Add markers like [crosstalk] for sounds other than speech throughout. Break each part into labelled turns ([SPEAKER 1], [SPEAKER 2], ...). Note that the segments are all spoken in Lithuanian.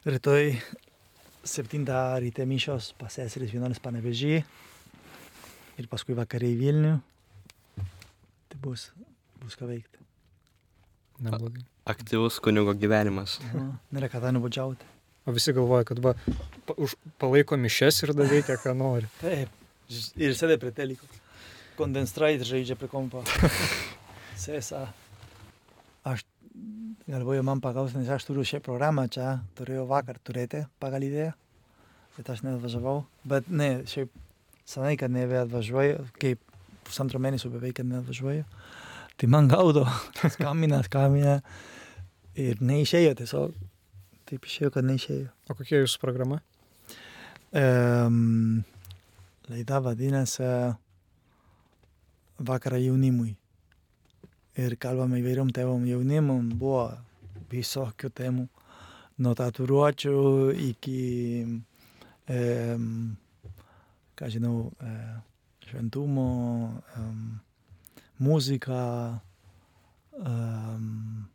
[SPEAKER 1] Rytoj 7 ryte mišios pas seseris vienuolis panevežį ir paskui vakariai Vilnių. Tai bus, bus ką veikti.
[SPEAKER 2] Neblogai.
[SPEAKER 3] Aktyvus kunigo gyvenimas.
[SPEAKER 1] Nu, nėra kada nubudžiauti.
[SPEAKER 2] O visi galvoja, kad va, pa, už, palaiko mišes ir da veikia, ką nori. [laughs]
[SPEAKER 1] Taip. Ir sėdė prie teliko. Kondenstrait žaidžia prie kompo. [laughs] Sėsa. Aš galvoju, man pagaus, nes aš turiu šią programą čia, turėjau vakar turėti pagal idėją, bet ne, šiaip senai, kad nebeatvažiuoju, kaip pusantro mėnesio beveik, kad neatvažiuoju. Tai man gaudo, skambina, skambina. Ir neišėjo tiesiog. Taip išėjo, kad neišėjo.
[SPEAKER 2] O kokia jūsų programa?
[SPEAKER 1] Um, laida vadinasi Vakarą jaunimui. Ir kalbame įvairiom temom jaunimum, buvo visokių temų. Nuo tatuiruočių iki, um, ką žinau, uh, šventumo, um, muzika, um,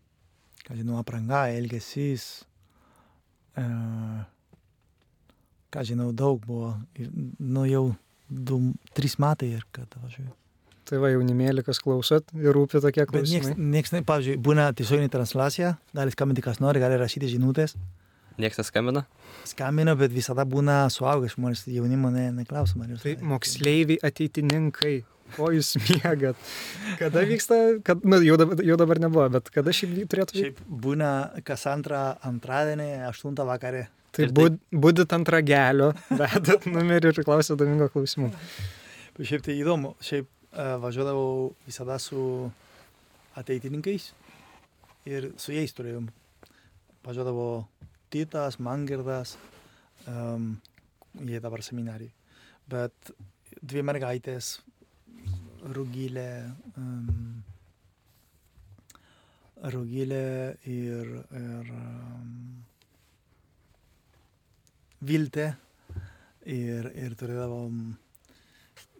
[SPEAKER 1] ką žinau, apranga, elgesys. Uh, ką žinau, daug buvo. Ir, nu jau du, trys metai ir kad važiuoju.
[SPEAKER 2] Tai va jaunimėlį, kas klausot ir rūpi tokie
[SPEAKER 1] nieks,
[SPEAKER 2] klausimai.
[SPEAKER 1] nieks, ne- pavyzdžiui, būna tiesioginė transliacija, gali skambinti kas nori, gali rašyti žinutės.
[SPEAKER 3] Niekas neskambina?
[SPEAKER 1] Skambina, bet visada būna suaugę žmonės, jaunimo ne, jūs-
[SPEAKER 2] Tai moksleiviai ateitininkai. Ko jūs [laughs] mėgat? Kada vyksta, kad, nu, jau dabar, jau dabar nebuvo, bet kada šiaip turėtų vykti?
[SPEAKER 1] Šiaip būna kas antrą antradienį, 8 vakarė.
[SPEAKER 2] Tai
[SPEAKER 3] tai-
[SPEAKER 2] bud, budit ant ragelio, [laughs] vedat numerį ir klausot Domingo klausimų.
[SPEAKER 1] Šiaip tai įdomu, šiaip važiuodavau visada su ateitininkais ir su jais turėjom. Važiuodavo Titas, Mangirdas, um, jie dabar seminarijai. Bet dvi mergaitės, Rugilė, um, Rugilė ir, ir um, Viltė. Ir, ir turėdavom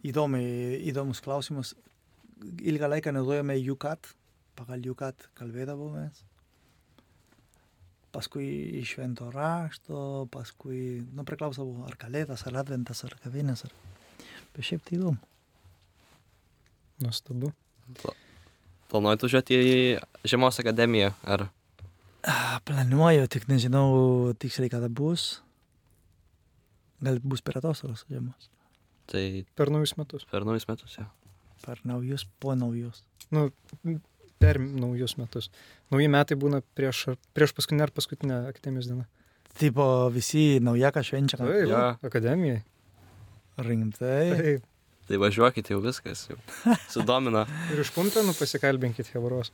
[SPEAKER 1] įdomi, įdomus klausimus. Ilgą laiką naudojame UCAT, pagal UCAT kalbėdavomės. Paskui iš švento rašto, paskui, nu, priklausavo ar kalėdas, ar adventas, ar kavinės. Ar... Bet šiaip tai įdomu.
[SPEAKER 2] Nuostabu.
[SPEAKER 3] Planuojat važiuoti į Žiemos akademiją? Ar
[SPEAKER 1] Planuoju, tik nežinau tiksliai kada bus. Gal bus per atostogas žiemos.
[SPEAKER 3] Tai
[SPEAKER 2] Per naujus metus.
[SPEAKER 3] per naujus metus jau?
[SPEAKER 1] Per naujus, po naujus.
[SPEAKER 2] Nu, per naujus metus. Nauji metai būna prieš, prieš paskutinę ar paskutinę akademijos dieną.
[SPEAKER 1] Tipo visi naujaką švenčia. kad
[SPEAKER 2] Taip,
[SPEAKER 3] Jo.
[SPEAKER 2] akademijai.
[SPEAKER 1] Rimtai.
[SPEAKER 2] Taip.
[SPEAKER 3] Tai važiuokit jau viskas. Jau. [laughs] Sudomina.
[SPEAKER 2] Ir iš pumpėnų pasikalbinkit Hebros.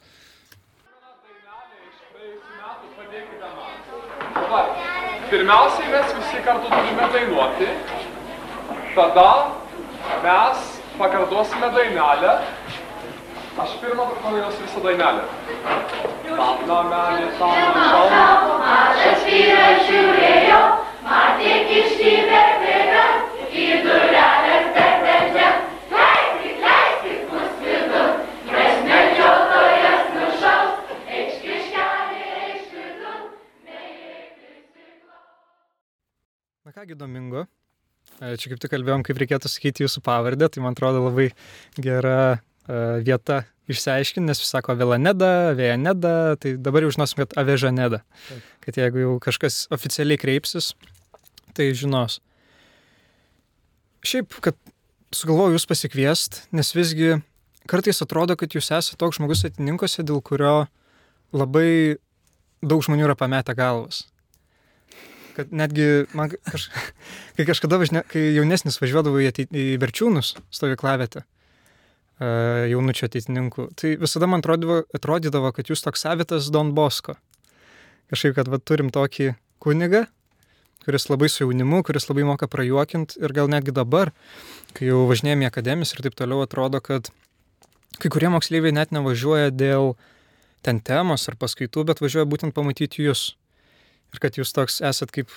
[SPEAKER 4] Pirmiausiai mes visi kartu turime dainuoti, tada mes pakartosime dainelę. Aš pirmą padainuosiu visą dainelę. Namelį tavo šalmą.
[SPEAKER 5] Mažas vyras žiūrėjo, matė kišti verpėdą, į durelės bebeldžia. Leiskit, leiskit mus vidun, nes medžiotojas nušaus, eikš kiškelį, eikš vidun, neįeik stiklo.
[SPEAKER 2] Na kągi, Domingo. E, Čia kaip tik kalbėjom, kaip reikėtų sakyti jūsų pavardę, tai man atrodo labai gera e, vieta išsiaiškinti, nes visi sako Velaneda, Vejaneda, tai dabar jau žinosim, kad Avežaneda. Kad jeigu jau kažkas oficialiai kreipsis, tai žinos. Šiaip, kad sugalvoju jūs pasikviest, nes visgi kartais atrodo, kad jūs esate toks žmogus atininkose, dėl kurio labai daug žmonių yra pametę galvas. Kad netgi man kaž... [laughs] kai kažkada, važne... kai jaunesnis važiuodavo į, ateit... į Verčiūnus stovyklavietę, uh, jaunučio ateitininkų, tai visada man atrodydavo, atrodydavo, kad jūs toks savitas Don Bosko. Kažkaip, kad va, turim tokį kunigą, kuris labai su jaunimu, kuris labai moka prajuokinti ir gal netgi dabar, kai jau važinėjame į akademijas ir taip toliau, atrodo, kad kai kurie moksleiviai net nevažiuoja dėl ten temos ar paskaitų, bet važiuoja būtent pamatyti jūs. Ir kad jūs toks esat kaip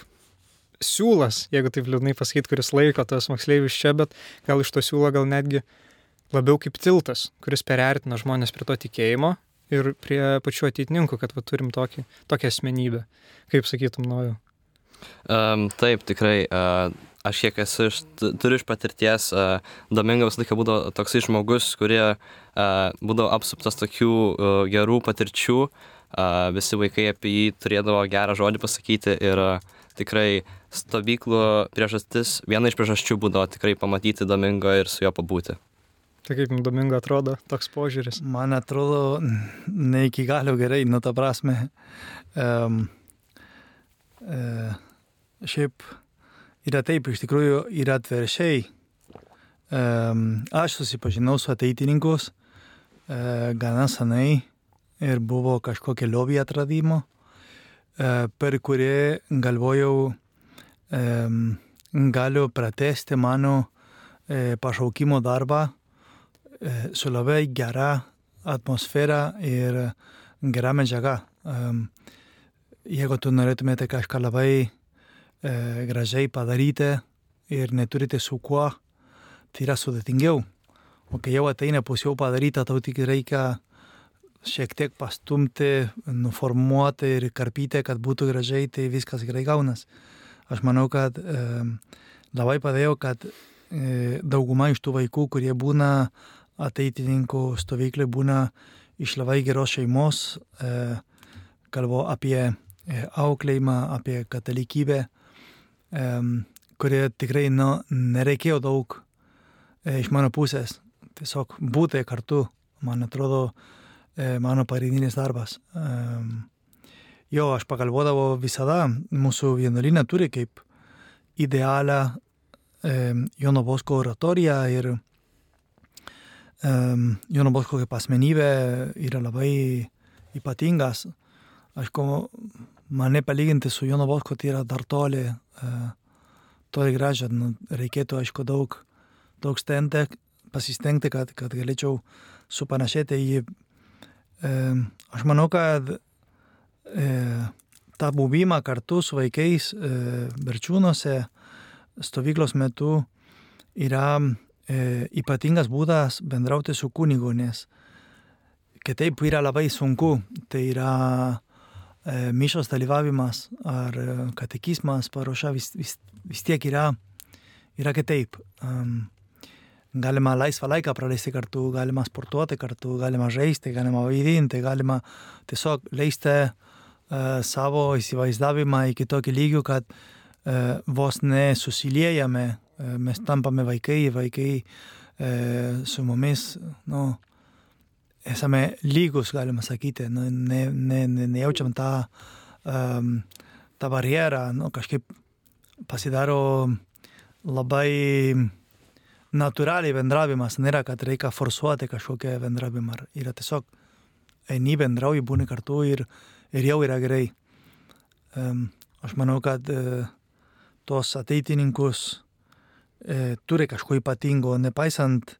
[SPEAKER 2] siūlas, jeigu taip liūdnai pasakyti, kuris laiko tas moksleivius čia, bet gal iš to siūlo gal netgi labiau kaip tiltas, kuris perertina žmonės prie to tikėjimo ir prie pačių ateitininkų, kad va, turim tokį, tokią asmenybę. Kaip sakytum, nojau.
[SPEAKER 3] Um, taip, tikrai. Uh, aš kiek esu, iš, tu- turiu iš patirties, uh, Domingo visą laiką būdavo toksai žmogus, kurie uh, būdavo apsuptas tokių uh, gerų patirčių, uh, visi vaikai apie jį turėdavo gerą žodį pasakyti ir tikrai stovyklų priežastis, viena iš priežasčių būdavo tikrai pamatyti Domingo ir su juo pabūti.
[SPEAKER 2] Tai kaip domingo atrodo toks požiūris?
[SPEAKER 1] Man atrodo, ne iki galo gerai, nu ta prasme. Um, uh, šiaip yra taip, iš tikrųjų yra atveršiai. Um, aš susipažinau su ateitininkus uh, gana senai ir buvo kažkokia lobby atradimo, uh, per kurį galvojau, galiu pratesti mano uh, pašaukimo darbą e, su labai gera atmosfera ir gera medžiaga. Jeigu tu norėtumėte kažką labai e, gražiai padaryti ir neturite su kuo, tai yra sudėtingiau. O kai jau ateina pusiau padaryta, tau tik reikia šiek tiek pastumti, nuformuoti ir karpyti, kad būtų gražiai, tai viskas gerai gaunas. Aš manau, kad e, labai padėjo, kad e, dauguma iš tų vaikų, kurie būna ateitininkų stovyklai, būna iš labai geros šeimos, e, kalbu apie e, auklėjimą, apie katalikybę, e, kurie tikrai nu, nereikėjo daug e, iš mano pusės. Tiesiog būti kartu, man atrodo, e, mano pagrindinis darbas. Jo, aš pagalvodavau visada, mūsų vienuolinė turi kaip idealią Jono Bosko oratoriją ir Jono Bosko kaip asmenybė yra labai ypatingas. Aišku, mane palyginti su Jono Bosko tai yra dar toli, e, toli gražia. Nu, reikėtų, aišku, daug, daug stengti, pasistengti, kad, kad galėčiau supanašėti į jį. Aš manau, kad e, tą buvimą kartu su vaikais e, Berčiūnuose stovyklos metu yra e, ypatingas būdas bendrauti su kunigu, nes kitaip yra labai sunku. Tai yra mišos dalyvavimas ar katekizmas paruoša vis, vis, vis tiek yra, yra kitaip. Um, galima laisvą laiką praleisti kartu, galima sportuoti kartu, galima žaisti, galima vaidinti, galima tiesiog leisti uh, savo įsivaizdavimą iki tokį lygių, kad uh, vos nesusiliejame, uh, mes tampame vaikai, vaikai uh, su mumis, nu, esame lygus, galima sakyti, nu, ne, ne, ne, nejaučiam tą, um, tą barjerą, nu, kažkaip pasidaro labai natūraliai bendravimas, nėra, kad reikia forsuoti kažkokią bendravimą. Yra tiesiog eini bendrauji, būni kartu ir, ir jau yra gerai. Um, aš manau, kad uh, tos ateitininkus uh, turi kažko ypatingo, nepaisant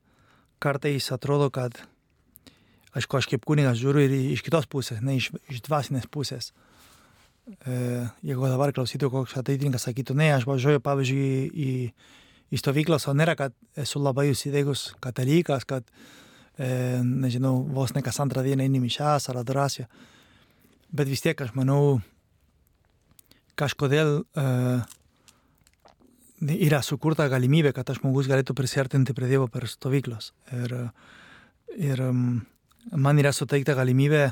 [SPEAKER 1] kartais atrodo, kad aišku, aš kaip kunigas žiūriu ir iš kitos pusės, ne iš, iš dvasinės pusės. E, jeigu dabar klausytų koks ateitininkas sakytų, ne, aš važiuoju, pavyzdžiui, į, į stovyklas, o nėra, kad esu labai užsidėgus katalikas, kad, e, nežinau, vos ne kas antrą dieną eini mišęs ar adoraciją. Bet vis tiek aš manau, kažkodėl e, yra sukurta galimybė, kad tas žmogus galėtų prisartinti prie Dievo per stovyklas. Ir, ir man yra suteikta galimybė,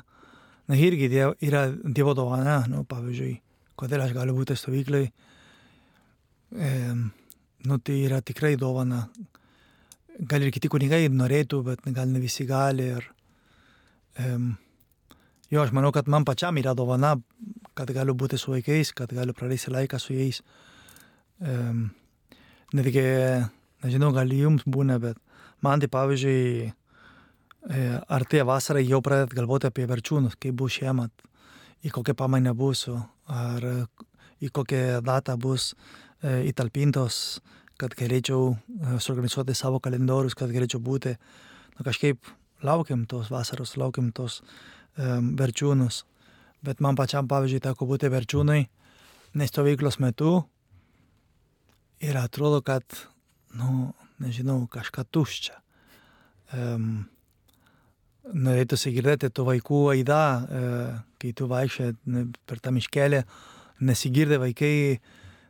[SPEAKER 1] na irgi diev, yra Dievo dovana, nu, pavyzdžiui, kodėl aš galiu būti stovyklai. E, nu, tai yra tikrai dovana. Gal ir kiti kunigai norėtų, bet gal ne visi gali. Ir, e, jo, aš manau, kad man pačiam yra dovana, kad galiu būti su vaikais, kad galiu praleisti laiką su jais. E, netgi, nežinau, gal jums būna, bet man tai pavyzdžiui, artėja vasara, jau pradedat galvoti apie verčiūnus, kaip bus šiemet, į kokią pamainą būsiu, ar į kokią datą bus e, įtalpintos, kad galėčiau e, suorganizuoti savo kalendorius, kad galėčiau būti, na kažkaip laukiam tos vasaros, laukiam tos um, verčiūnus. Bet man pačiam, pavyzdžiui, teko būti verčiūnai, nestovyklos metu ir atrodo, kad, nu, nežinau, kažką tuščia. Um, norėtųsi girdėti tų vaikų aidą, e, kai tu vaikščiai per tą miškelį, nesigirdė vaikai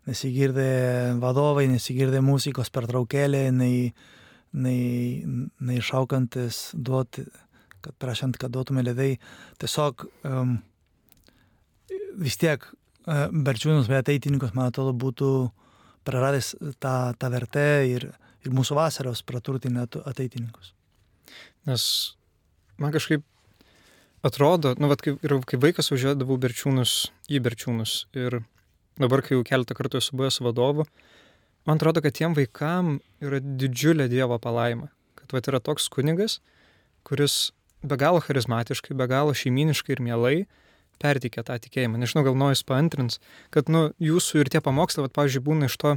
[SPEAKER 1] nesigirdė vadovai, nesigirdė muzikos pertraukėlė, nei, nei, nei šaukantis duoti, kad prašant, kad duotume ledai. Tiesiog um, vis tiek uh, berčiūnus bei ateitininkus, man atrodo, būtų praradęs tą, tą vertę ir, ir mūsų vasaros praturtinę ateitininkus.
[SPEAKER 2] Nes man kažkaip atrodo, nu, vat, kai, ir kai vaikas važiuodavau berčiūnus į berčiūnus ir dabar, kai jau keletą kartų esu buvęs vadovu, man atrodo, kad tiem vaikam yra didžiulė Dievo palaima. Kad vat yra toks kunigas, kuris be galo charizmatiškai, be galo šeiminiškai ir mielai perteikia tą tikėjimą. Nežinau, gal nojus paantrins, kad, nu, jūsų ir tie pamokslai, vat, pavyzdžiui, būna iš to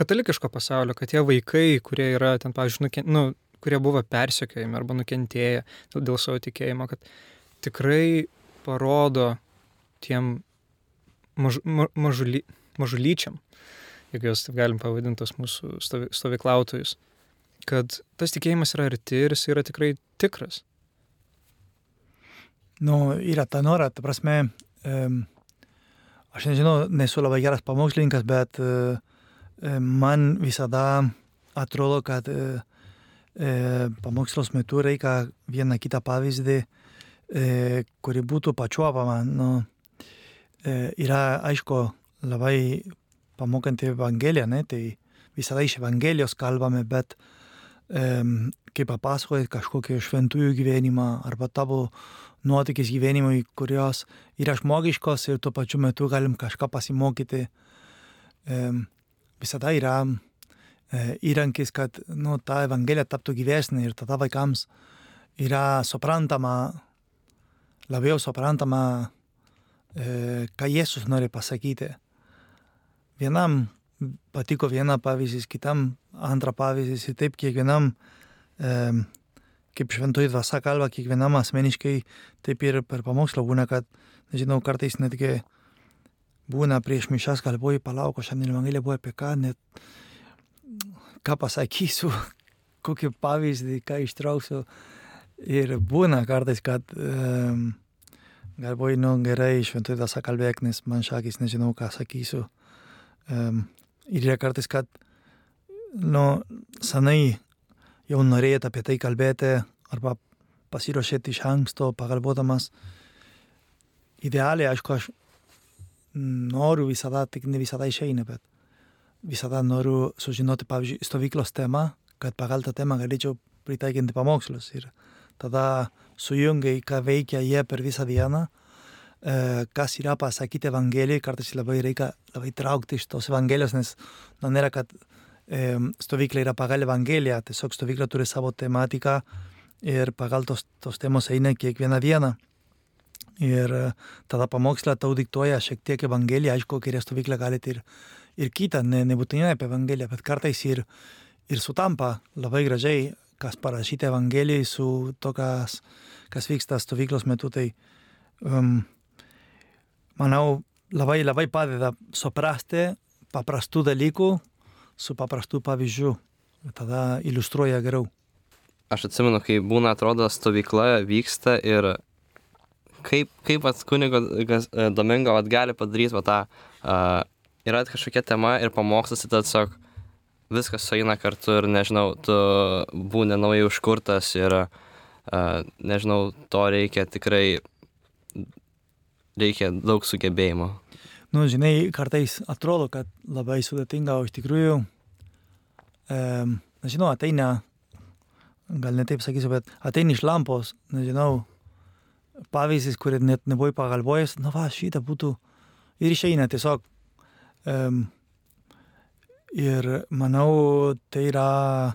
[SPEAKER 2] katalikiško pasaulio, kad tie vaikai, kurie yra ten, pavyzdžiui, nuken, nu, kurie buvo persekiojami arba nukentėję dėl savo tikėjimo, kad tikrai parodo tiem maž, ma, mažuly, mažulyčiam, jeigu juos taip galim pavadinti, tos mūsų stovyklautojus, kad tas tikėjimas yra arti ir jis yra tikrai tikras.
[SPEAKER 1] Nu, yra ta nora, ta prasme, um, aš nežinau, nesu labai geras pamokslininkas, bet uh, man visada atrodo, kad uh, pamokslos metu reikia vieną kitą pavyzdį, e, kuri būtų pačiuopama. Nu, yra, aišku, labai pamokanti Evangelija, ne? tai visada iš Evangelijos kalbame, bet e, kai papasakojai kažkokį šventųjų gyvenimą arba tavo nuotykis gyvenimui, kurios yra žmogiškos ir tuo pačiu metu galim kažką pasimokyti, visada yra įrankis, kad nu, ta Evangelija taptų gyvesnė ir tada vaikams yra suprantama, labiau suprantama, e, ką Jėzus nori pasakyti. Vienam patiko viena pavyzdys, kitam antra pavyzdys ir taip kiekvienam, e, kaip šventoji dvasia kalba, kiekvienam asmeniškai, taip ir per pamokslą būna, kad, nežinau, kartais netgi būna prieš mišas galvoju, palauk, šiandien Evangelija buvo apie ką, net ką pasakysiu, [laughs] kokį pavyzdį, ką ištrauksiu. Ir būna kartais, kad um, galvoju, gerai, šventai tas kalbėk, nes man šakis nežinau, ką sakysiu. Um, ir yra kartais, kad, nu, senai jau norėjot apie tai kalbėti arba pasiruošėti iš anksto, pagalvodamas. Idealiai, aišku, aš noriu visada, tik ne visada išeina, bet visada noriu sužinoti, pavyzdžiui, stovyklos temą, kad pagal tą temą galėčiau pritaikinti pamokslus. Ir tada sujungiai, ką veikia jie per visą dieną, e, kas yra pasakyti Evangelijai, kartais labai reikia labai traukti iš tos Evangelijos, nes nu, nėra, kad e, stovykla yra pagal Evangeliją, tiesiog stovykla turi savo tematiką ir pagal tos, tos temos eina kiekvieną dieną. Ir tada pamokslą tau diktuoja šiek tiek Evangelija, aišku, kairė stovykla galite ir ir kitą, ne, nebūtinai apie Evangeliją, bet kartais ir, ir sutampa labai gražiai, kas parašyta Evangelijai su to, kas, vyksta stovyklos metu. Tai um, manau, labai labai padeda suprasti paprastų dalykų su paprastų pavyzdžių. Tada iliustruoja geriau.
[SPEAKER 3] Aš atsimenu, kai būna, atrodo, stovykla vyksta ir kaip, kaip vat kunigo Domingo vat gali padaryti va tą uh, yra kažkokia tema ir pamokslas, tai tiesiog viskas sueina kartu ir nežinau, tu būni naujai užkurtas ir uh, nežinau, to reikia tikrai, reikia daug sugebėjimo.
[SPEAKER 1] Nu, žinai, kartais atrodo, kad labai sudėtinga, o iš tikrųjų, um, nežinau, ateina, gal ne taip sakysiu, bet ateina iš lampos, nežinau, pavyzdys, kurį net nebuvai pagalvojęs, na va, šitą būtų ir išeina tiesiog Um, ir manau, tai yra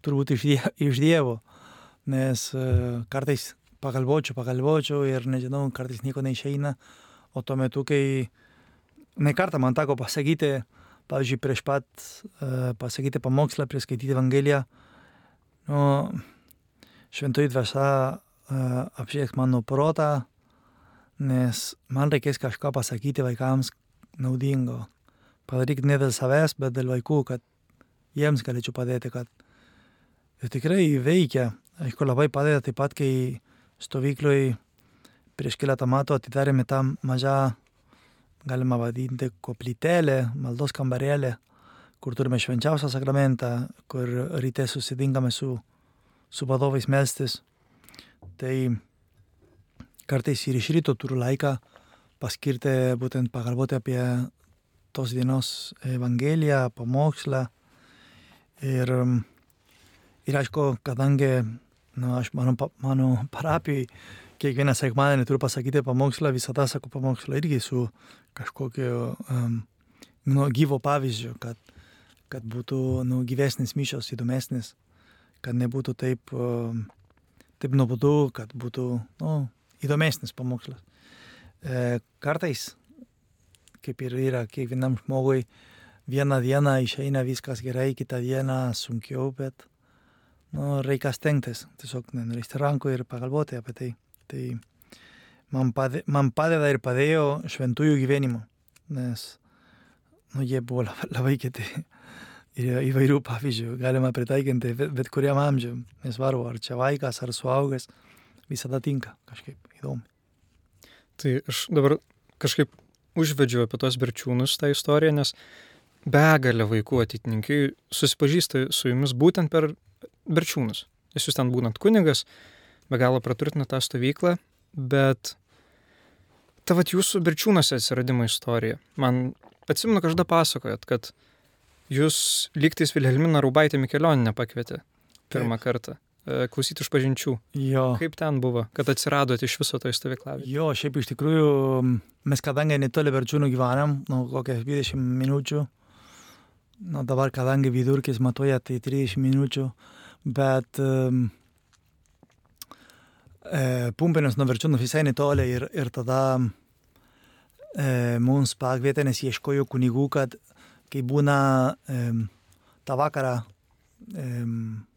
[SPEAKER 1] turbūt iš, die, iš Dievo, nes uh, kartais pagalvočiau, pagalvočiau ir nežinau, kartais nieko neišeina, o tuo metu, kai ne kartą man teko pasakyti, pavyzdžiui, prieš pat uh, pasakyti pamokslą, prieš skaityti Evangeliją, nu, šventoji dvasia uh, apšieks mano protą, nes man reikės kažką pasakyti vaikams naudingo padarykit ne dėl savęs, bet dėl vaikų, kad jiems galėčiau padėti, kad ir tikrai veikia. Aišku, labai padeda taip pat, kai stovykloj prieš keletą metų atidarėme tą mažą, galima vadinti koplytelė, maldos kambarėlė, kur turime švenčiausią sakramentą, kur ryte susitinkame su, su vadovais melstis. Tai kartais ir iš ryto turiu laiką paskirti būtent pagalvoti apie tos dienos Evangeliją, pamokslą. Ir, ir aišku, kadangi nu, aš mano, mano parapijai kiekvieną sekmadienį turiu pasakyti pamokslą, visada sakau pamokslą irgi su kažkokiu um, nu, gyvo pavyzdžiu, kad, kad būtų nu, gyvesnis mišios, įdomesnis, kad nebūtų taip, um, taip nuobodu, kad būtų nu, įdomesnis pamokslas. E, kartais, kaip ir yra kiekvienam žmogui, vieną dieną išeina viskas gerai, kitą dieną sunkiau, bet nu, reikia stengtis, tiesiog nenuleisti rankų ir pagalvoti apie tai. Tai man, pade, man padeda [laughs] ir padėjo šventųjų gyvenimo, nes nu, jie buvo labai, kiti. Ir įvairių pavyzdžių galima pritaikinti bet, bet kuriam amžiui, nesvarbu, ar čia vaikas, ar suaugęs, visada tinka kažkaip įdomu.
[SPEAKER 2] Tai aš dabar kažkaip užvedžiau apie tos berčiūnus tą istoriją, nes begalė vaikų atitinkai susipažįsta su jumis būtent per berčiūnus. Nes jūs ten būnat kunigas, be galo praturtina tą stovyklą, bet ta vat jūsų berčiūnuose atsiradimo istorija. Man atsimenu, kažkada pasakojat, kad jūs lygtais Vilhelmina Raubaitė Mikelioninę pakvietė pirmą
[SPEAKER 1] Taip.
[SPEAKER 2] kartą e, klausyti iš pažinčių.
[SPEAKER 1] Jo.
[SPEAKER 2] Kaip ten buvo, kad atsiradot iš viso to stovyklavimo?
[SPEAKER 1] Jo, šiaip iš tikrųjų mes kadangi netoli Berčiūnų gyvenam, nu kokias 20 minučių, nu dabar kadangi vidurkis matuoja, tai 30 minučių, bet e, Pumpėnus nuo Berčiūnų visai netoli ir, ir tada e, mums pakvietė, nes ieškojo kunigų, kad kai būna e, tą vakarą, e,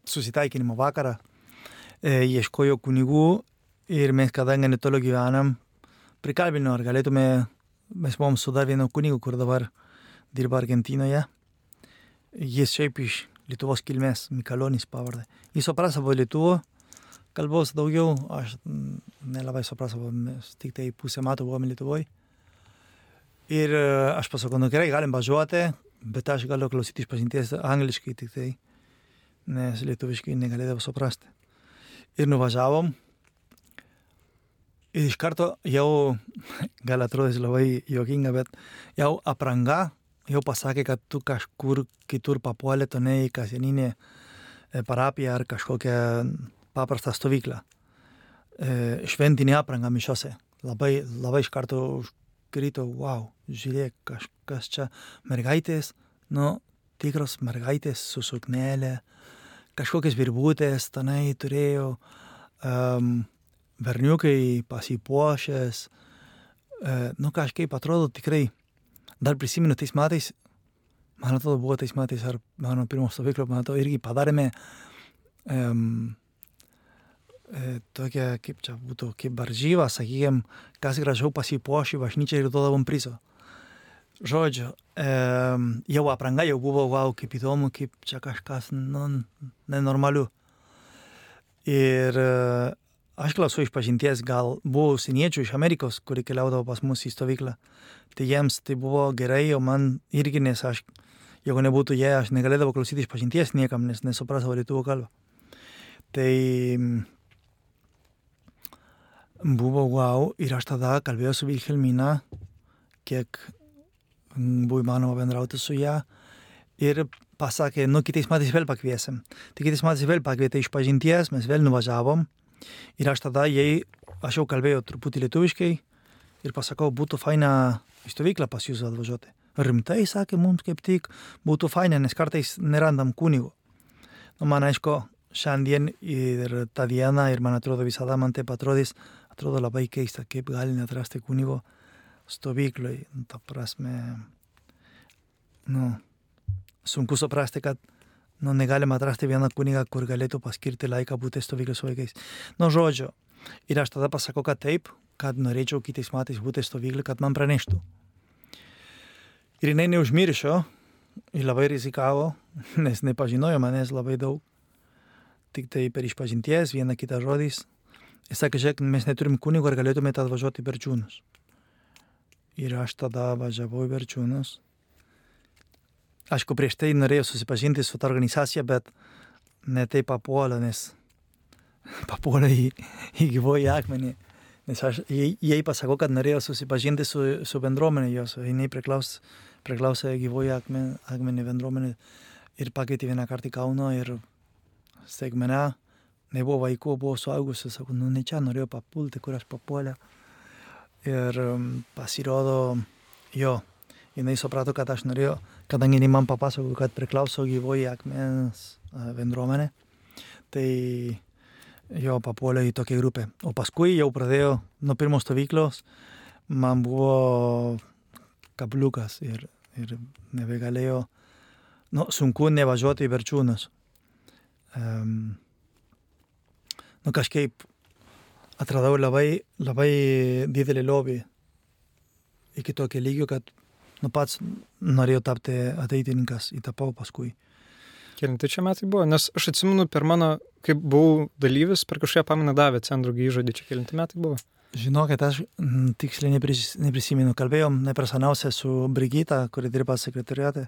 [SPEAKER 1] susitaikinimo vakarą, e, ieškojo kunigų ir mes kadangi netoli gyvenam, prikalbino, ar galėtume, mes buvom su dar vienu kunigu, kur dabar dirba Argentinoje. Jis šiaip iš Lietuvos kilmės, Mikalionis pavardė. Jis suprasavo lietuvų kalbos daugiau, aš nelabai suprasavo, mes tik tai pusę metų buvome Lietuvoje. Ir e, aš pasakau, nu gerai, galim važiuoti, bet aš galiu klausyti iš pažinties angliškai tik tai, nes lietuviškai negalėdavau suprasti. Ir nuvažiavom. Ir iš karto jau, [laughs] gal atrodys labai juokinga, bet jau apranga jau pasakė, kad tu kažkur kitur papuolė, tu ne į kasdieninę e, parapiją ar kažkokią paprastą stovyklą. E, Šventinė apranga mišiose. Labai, labai iš karto užkrito, wow, žiūrėk, kažkas čia mergaitės, nu, tikros mergaitės su suknelė, kažkokias virbutės tenai turėjo, um, berniukai pasipuošęs, e, nu kažkaip atrodo tikrai, dar prisimenu tais metais, man atrodo buvo tais metais ar mano pirmo stovyklo, man atrodo irgi padarėme um, e, tokią, kaip čia būtų, kaip varžybą, sakykime, kas gražiau pasipuošė bažnyčią ir duodavom prizo. Žodžiu, e, jau apranga jau buvo, wow, kaip įdomu, kaip čia kažkas nu, nenormaliu. Ir e, aš klausau iš pažinties, gal buvo užsieniečių iš Amerikos, kurie keliaudavo pas mus į stovyklą. Tai jiems tai buvo gerai, o man irgi, nes aš, jeigu nebūtų jie, aš negalėdavau klausyti iš pažinties niekam, nes nesuprasdavau lietuvų kalbą. Tai buvo wow ir aš tada kalbėjau su Vilhelmina, kiek buvo įmanoma bendrauti su ją ir pasakė, nu kitais metais vėl pakviesim. Tai kitais metais vėl pakvietė iš pažinties, mes vėl nuvažiavom ir aš tada jai, aš jau kalbėjau truputį lietuviškai ir pasakau, būtų faina į stovyklą pas jūs atvažiuoti. Rimtai sakė mums kaip tik, būtų faina, nes kartais nerandam kunigo. Nu, man aišku, šiandien ir tą dieną, ir man atrodo visada man taip atrodys, atrodo labai keista, kaip gali netrasti kunigo stovykloj. Nu, ta prasme, nu, sunku suprasti, kad nu, negalima atrasti vieną kunigą, kur galėtų paskirti laiką būti stovyklai su vaikais. Nu, žodžiu. Ir aš tada pasakau, kad taip, kad norėčiau kitais metais būti stovyklai, kad man praneštų. Ir jinai neužmiršo, ir labai rizikavo, [laughs] nes nepažinojo manęs labai daug. Tik tai per išpažinties, vieną kitą žodis. Jis sakė, žiūrėk, mes neturim kunigo, ar galėtumėte atvažiuoti per čiūnus. Ir aš tada važiavau į Verčiūnus. Aišku, prieš tai norėjau susipažinti su ta organizacija, bet ne taip papuolė, nes [laughs] papuolė į, į gyvojį akmenį. Nes aš jai, pasakau, kad norėjau susipažinti su, su bendruomenė jos, jinai priklaus, priklausė gyvojį akmenį, akmenį bendruomenį ir pakeitė vieną kartą į Kauną ir staigmena, nebuvo vaikų, buvo suaugusių, sakau, nu ne čia norėjau papulti, kur aš papuolė. Ir um, pasirodo, jo, jinai suprato, kad aš norėjau, kadangi jinai man papasakojo, kad priklauso gyvoji akmens bendruomenė, tai jo papuolė į tokią grupę. O paskui jau pradėjo, nuo pirmos stovyklos, man buvo kabliukas ir, ir nebegalėjo, nu, sunku nevažiuoti į verčiūnus. Um, nu, kažkaip atradau labai, labai didelį lobį iki tokio lygio, kad nu, pats norėjau tapti ateitininkas, įtapau paskui.
[SPEAKER 2] Kelinti čia metai buvo, nes aš atsimenu per mano, kaip buvau dalyvis, per kažkokią pamainą davė centrų įžodį, čia kelinti metai buvo.
[SPEAKER 1] Žinokit, aš mm, tiksliai nepris, neprisimenu. Kalbėjom nepersoniausia su Brigita, kuri dirba sekretoriate.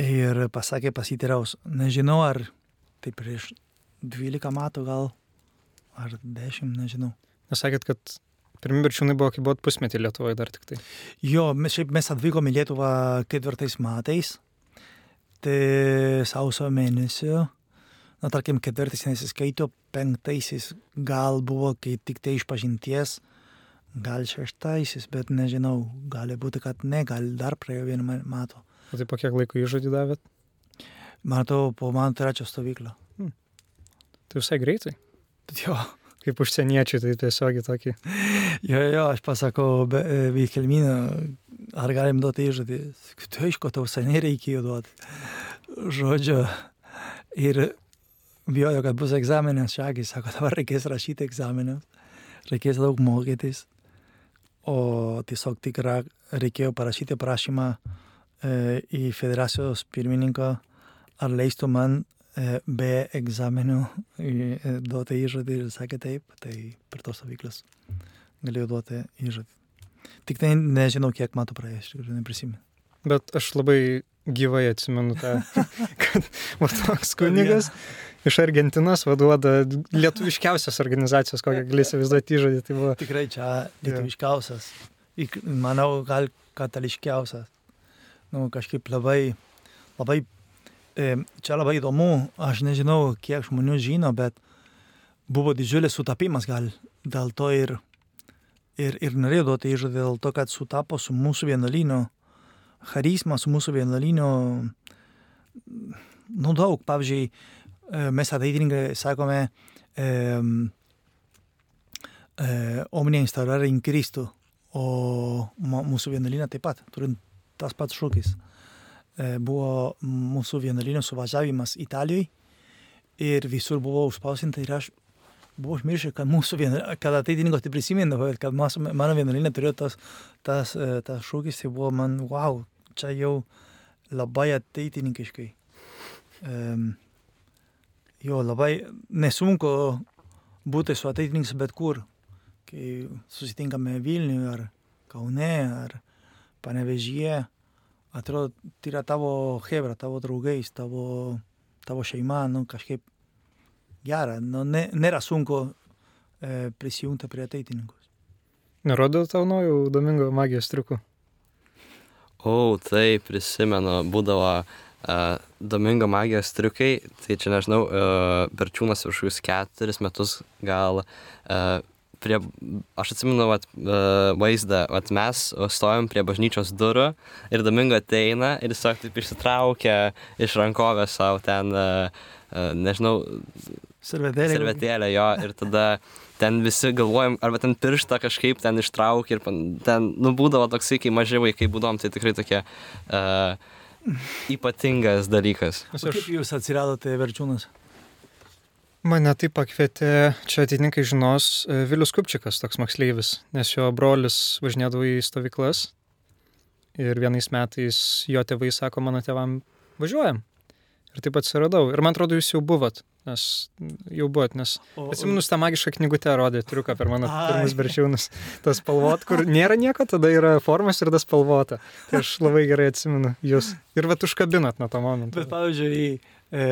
[SPEAKER 1] Ir pasakė pasitiraus. Nežinau, ar tai prieš 12 metų gal, ar 10, nežinau.
[SPEAKER 2] Nes sakėt, kad pirmi berčiūnai buvo, kai buvot pusmetį Lietuvoje dar tik tai.
[SPEAKER 1] Jo, mes, šiaip mes atvykom į Lietuvą ketvirtais metais. Tai sausio mėnesio. Na, tarkim, ketvirtais nesiskaito, penktaisiais gal buvo, kai tik tai iš pažinties, gal šeštaisiais, bet nežinau, gali būti, kad ne, gal dar praėjo vieną metų.
[SPEAKER 2] O tai po kiek laiko įžodį davėt?
[SPEAKER 1] Matau, po mano trečio stovyklą.
[SPEAKER 2] Tai visai greitai. [laughs]
[SPEAKER 1] Jo,
[SPEAKER 2] Kaip užsieniečiai, tai tiesiog tokį.
[SPEAKER 1] jo, jo, aš pasakau, Vilkelminė, ar galim duoti? Tai aišku, tau seniai reikėjo duoti. Žodžiu, ir bijojo, kad bus egzaminas šakis, sako, dabar reikės rašyti egzaminus, reikės daug mokytis. O tiesiog tik reikėjo parašyti prašymą e, į federacijos pirmininką, ar leistų man e, be egzaminų e, duoti įžodį ir sakė taip, tai per tos stovyklas galėjau duoti įžodį. Tik tai nežinau, kiek metų praėjo, iš tikrųjų neprisimenu.
[SPEAKER 2] Bet aš labai gyvai atsimenu tą, [laughs] kad va toks kunigas iš Argentinos vaduoda lietuviškiausias organizacijos, kokią gali įsivaizduoti įžodį. Tai buvo
[SPEAKER 1] Tikrai čia lietuviškiausias. Manau, gal katališkiausias. Nu, kažkaip labai, labai, čia labai įdomu, aš nežinau, kiek žmonių žino, bet buvo didžiulis sutapimas gal dėl to ir, ir, ir norėjau duoti įžadą dėl to, kad sutapo su mūsų vienuolino charizma, su mūsų vienuolino, nu daug, pavyzdžiui, e, mes ateitininkai sakome, e, eh, omnia instaurare in Cristo, o mūsų vienuolyne taip pat, turint tas pats šūkis. E, buvo mūsų vienuolyno suvažiavimas Italijoje ir visur buvo užspausinta ir aš buvau užmiršęs, kad mūsų vienuolyne, kad ateitininkas tai prisimindavo, bet kad mas- mano vienuolyne turėjo tas, tas, e, tas šūkis, tai buvo man, wow, čia jau labai ateitininkiškai. Um, jo, labai nesunku būti su ateitininkais bet kur, kai susitinkame Vilniuje ar Kaune ar Panevežyje, atrodo, tai yra tavo hebra, tavo draugais, tavo, tavo šeima, nu, kažkaip gera, nu, ne, nėra sunku e, prisijungti prie ateitininkus.
[SPEAKER 2] Nerodo tau naujų Domingo magijos triukų.
[SPEAKER 3] O, tai prisimenu, būdavo uh, Domingo magijos triukai, tai čia nežinau, uh, Berčiūnas už kokius keturis metus gal uh, prie, aš atsimenu vat, uh, vaizdą, vat, mes stovim prie bažnyčios durų ir Domingo ateina ir jis tiesiog taip išsitraukia iš rankovės savo ten, uh, uh, nežinau,
[SPEAKER 1] Servetėlė.
[SPEAKER 3] servetėlę jo ir tada ten visi galvojam, arba ten pirštą kažkaip ten ištraukia ir pan- ten, nu, būdavo toksai, kai maži vaikai būdom, tai tikrai tokia uh, ypatingas dalykas.
[SPEAKER 2] Aš
[SPEAKER 1] kaip jūs atsiradote verčiūnas?
[SPEAKER 2] Mane taip pakvietė, čia atininkai žinos, e, Vilius Kupčikas, toks moksleivis, nes jo brolis važinėdavo į stovyklas ir vienais metais jo tėvai sako mano tėvam, važiuojam. Ir taip atsiradau. Ir man atrodo, jūs jau buvot, nes jau buvot, nes
[SPEAKER 1] O,
[SPEAKER 2] atsimenu, tą magišką knygutę rodė triuką per mano
[SPEAKER 1] Ai.
[SPEAKER 2] pirmus berčiūnus. Tas spalvot, kur nėra nieko, tada yra formas ir tas spalvota. Tai aš labai gerai atsimenu jūs. Ir vat užkabinat nuo to momento.
[SPEAKER 1] Bet, pavyzdžiui, e,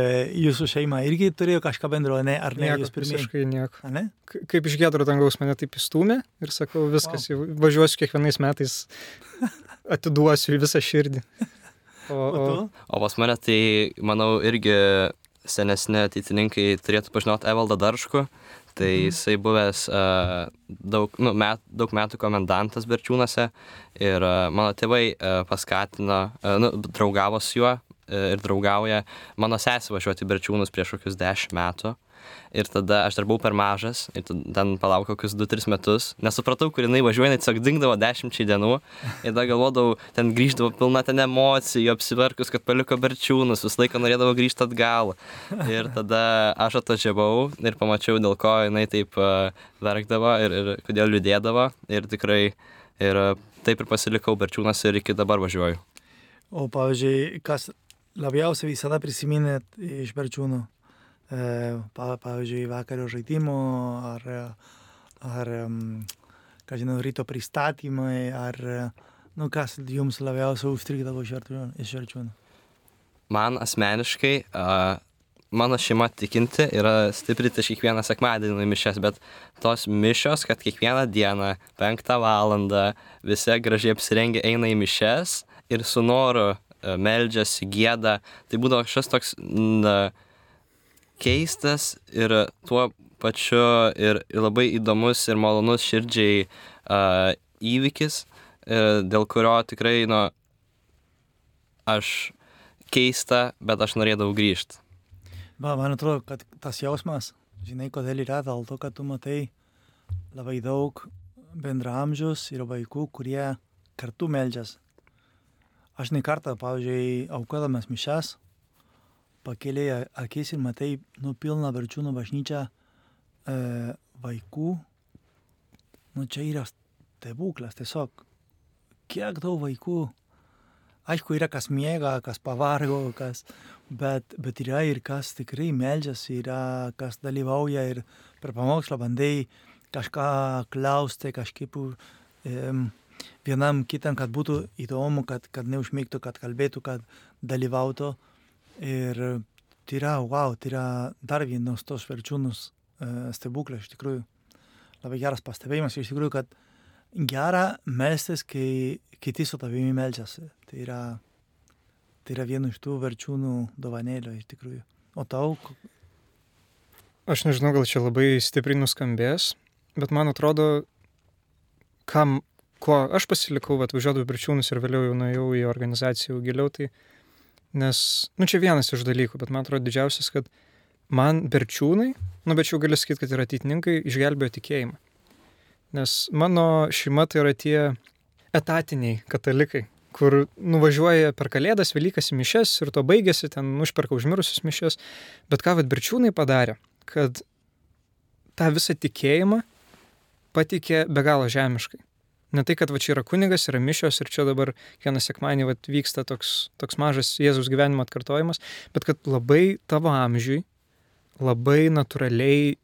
[SPEAKER 1] jūsų šeima irgi turėjo kažką bendro, ne? Ar ne?
[SPEAKER 2] Nieko,
[SPEAKER 1] Jūs pirmieji.
[SPEAKER 2] visiškai nieko.
[SPEAKER 1] A, ne?
[SPEAKER 2] Kaip iš gedro dangaus mane taip įstumė ir sakau, viskas, wow. važiuosiu kiekvienais metais, atiduosiu visą širdį. O,
[SPEAKER 1] O
[SPEAKER 2] o,
[SPEAKER 3] pas mane tai, manau, irgi senesni ateitininkai turėtų pažinoti Evaldą Darškų. Tai jisai buvęs uh, daug, nu, met, daug metų komendantas Berčiūnuose ir uh, mano tėvai uh, paskatino, uh, nu, draugavo su juo uh, ir draugauja mano sesė važiuoti Berčiūnus prieš kokius 10 metų. Ir tada aš dar buvau per mažas ir ten palaukau kokius 2-3 metus. Nesupratau, kur jinai važiuoja, jinai tiesiog dingdavo 10 dienų. Ir tada galvodavau, ten grįždavo pilna ten emocijų, apsiverkus, kad paliko berčiūnus, visą laiką norėdavo grįžti atgal. Ir tada aš atvažiavau ir pamačiau, dėl ko jinai taip uh, verkdavo ir, ir kodėl liūdėdavo. Ir tikrai ir uh, taip ir pasilikau berčiūnas ir iki dabar važiuoju.
[SPEAKER 1] O, pavyzdžiui, kas labiausiai visada prisiminėt iš berčiūnų? Pa, pavyzdžiui, vakario žaidimo ar, ar ką žinau, ryto pristatymai, ar, nu, kas jums labiausiai užstrigdavo iš berčiūnų?
[SPEAKER 3] Man asmeniškai, uh, mano šeima tikinti yra stipri ties kiekvieną sekmadienį mišęs, bet tos mišios, kad kiekvieną dieną, penktą valandą, visi gražiai apsirengę eina į mišes ir su noru uh, meldžiasi, gėda, tai būdavo kažkas toks na, keistas ir tuo pačiu ir, ir labai įdomus ir malonus širdžiai uh, įvykis, uh, dėl kurio tikrai, nu, aš keista, bet aš norėdavau grįžti.
[SPEAKER 1] Va, man atrodo, kad tas jausmas, žinai, kodėl yra dėl to, kad tu matai labai daug bendramžius ir vaikų, kurie kartu meldžias. Aš ne kartą, pavyzdžiui, aukodamas mišes, pakėlė akis ir matai, nu, pilną verčiūnų bažnyčią e, vaikų. Nu, čia yra stebuklas, tiesiog. Kiek daug vaikų. Aišku, yra kas miega, kas pavargo, kas, bet, bet yra ir kas tikrai meldžiasi, yra kas dalyvauja ir per pamokslą bandai kažką klausti, kažkaip um, vienam kitam, kad būtų įdomu, kad, kad neužmygtų, kad kalbėtų, kad dalyvautų. Ir tai yra, wow, tai yra dar vienas tos verčiūnus uh, stebuklas, iš tikrųjų. Labai geras pastebėjimas, iš tikrųjų, kad gera melstis, kai kiti su tavimi melžiasi. Tai yra, tai yra viena iš tų verčiūnų dovanėlio, iš tikrųjų. O tau,
[SPEAKER 2] aš nežinau, gal čia labai stipriai nuskambės, bet man atrodo, kam, ko aš pasilikau, atvažiuodavau berčiūnus ir vėliau jau nuėjau į organizaciją jau giliau, tai nes, nu čia vienas iš dalykų, bet man atrodo didžiausias, kad man berčiūnai, nu bet jau galiu sakyti, kad yra ateitininkai, išgelbėjo tikėjimą. Nes mano šeima tai yra tie etatiniai katalikai, kur nuvažiuoja per kalėdas, Velykas į mišes ir to baigėsi, ten užperka užmirusius mišes. Bet ką vad berčiūnai padarė, kad tą visą tikėjimą patikė be galo žemiškai. Ne tai, kad va čia yra kunigas, yra mišios ir čia dabar kiekvieną sekmanį va, vyksta toks, toks mažas Jėzaus gyvenimo atkartojimas, bet kad labai tavo amžiui, labai natūraliai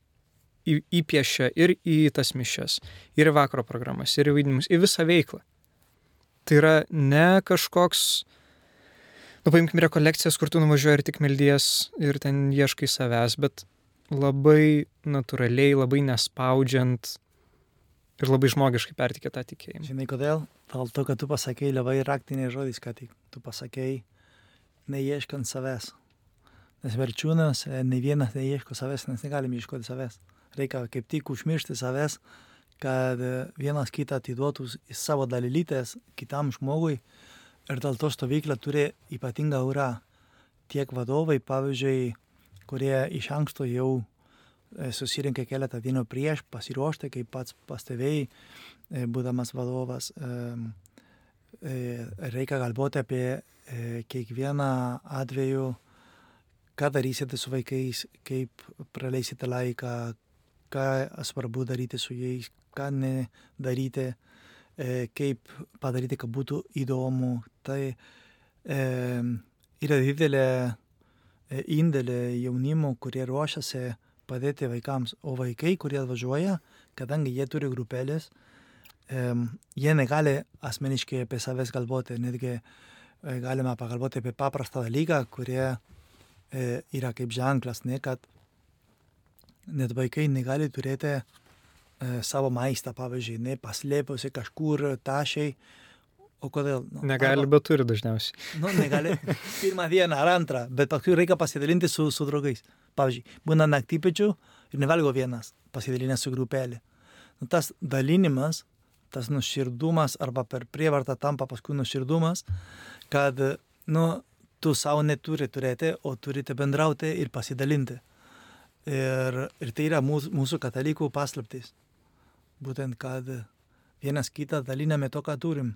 [SPEAKER 2] į- įpiešia ir į tas mišes, ir į vakaro programas, ir į vaidinimus, į visą veiklą. Tai yra ne kažkoks, nu paimkim rekolekcijas, kur tu nuvažiuoji ir tik meldies ir ten ieškai savęs, bet labai natūraliai, labai nespaudžiant ir labai žmogiškai pertikė tą tikėjimą.
[SPEAKER 1] žinai kodėl? Dėl to, kad tu pasakėjai labai raktinė žodis, kad tik tu pasakėjai, neieškant savęs. Nes verčiūnas, e, ne vienas neieško savęs, nes negalim ieškoti savęs. Reikia kaip tik užmiršti savęs, kad e, vienas kitą atiduotų į savo dalylytės kitam žmogui. Ir dėl to stovykla turi ypatingą aurą. Tiek vadovai, pavyzdžiui, kurie iš anksto jau susirinkę keletą dienų prieš, pasiruošti, kaip pats pastebėjai, e, būdamas vadovas, reikia galvoti apie kiekvieną atveju, ką darysite su vaikais, kaip praleisite laiką, ką svarbu daryti su jais, ką nedaryti, kaip padaryti, kad būtų įdomu. Tai yra didelė e, indėlį jaunimų, kurie ruošiasi padėti vaikams. O vaikai, kurie atvažiuoja, kadangi jie turi grupelės, em, jie negali asmeniškai apie savęs galvoti, netgi e, galime pagalvoti apie paprastą dalyką, kurie e, yra kaip ženklas, ne, kad net vaikai negali turėti e, savo maistą, pavyzdžiui, ne, paslėpusi kažkur tašiai. O kodėl? Nu,
[SPEAKER 2] Negali,
[SPEAKER 1] arba-
[SPEAKER 2] bet turi dažniausiai.
[SPEAKER 1] Nu, negali [laughs] pirmą dieną ar antrą, bet paskui reikia pasidalinti su, su draugais. Pavyzdžiui, būna naktypečių ir nevalgo vienas, pasidalinęs su grupelė. Nu, tas dalinimas, tas nuširdumas arba per prievartą tampa paskui nuširdumas, kad nu, tu savo neturi turėti, o turite bendrauti ir pasidalinti. Ir, ir tai yra mūsų, mūsų katalikų paslaptis. Būtent, kad vienas kitą daliname to, ką turim.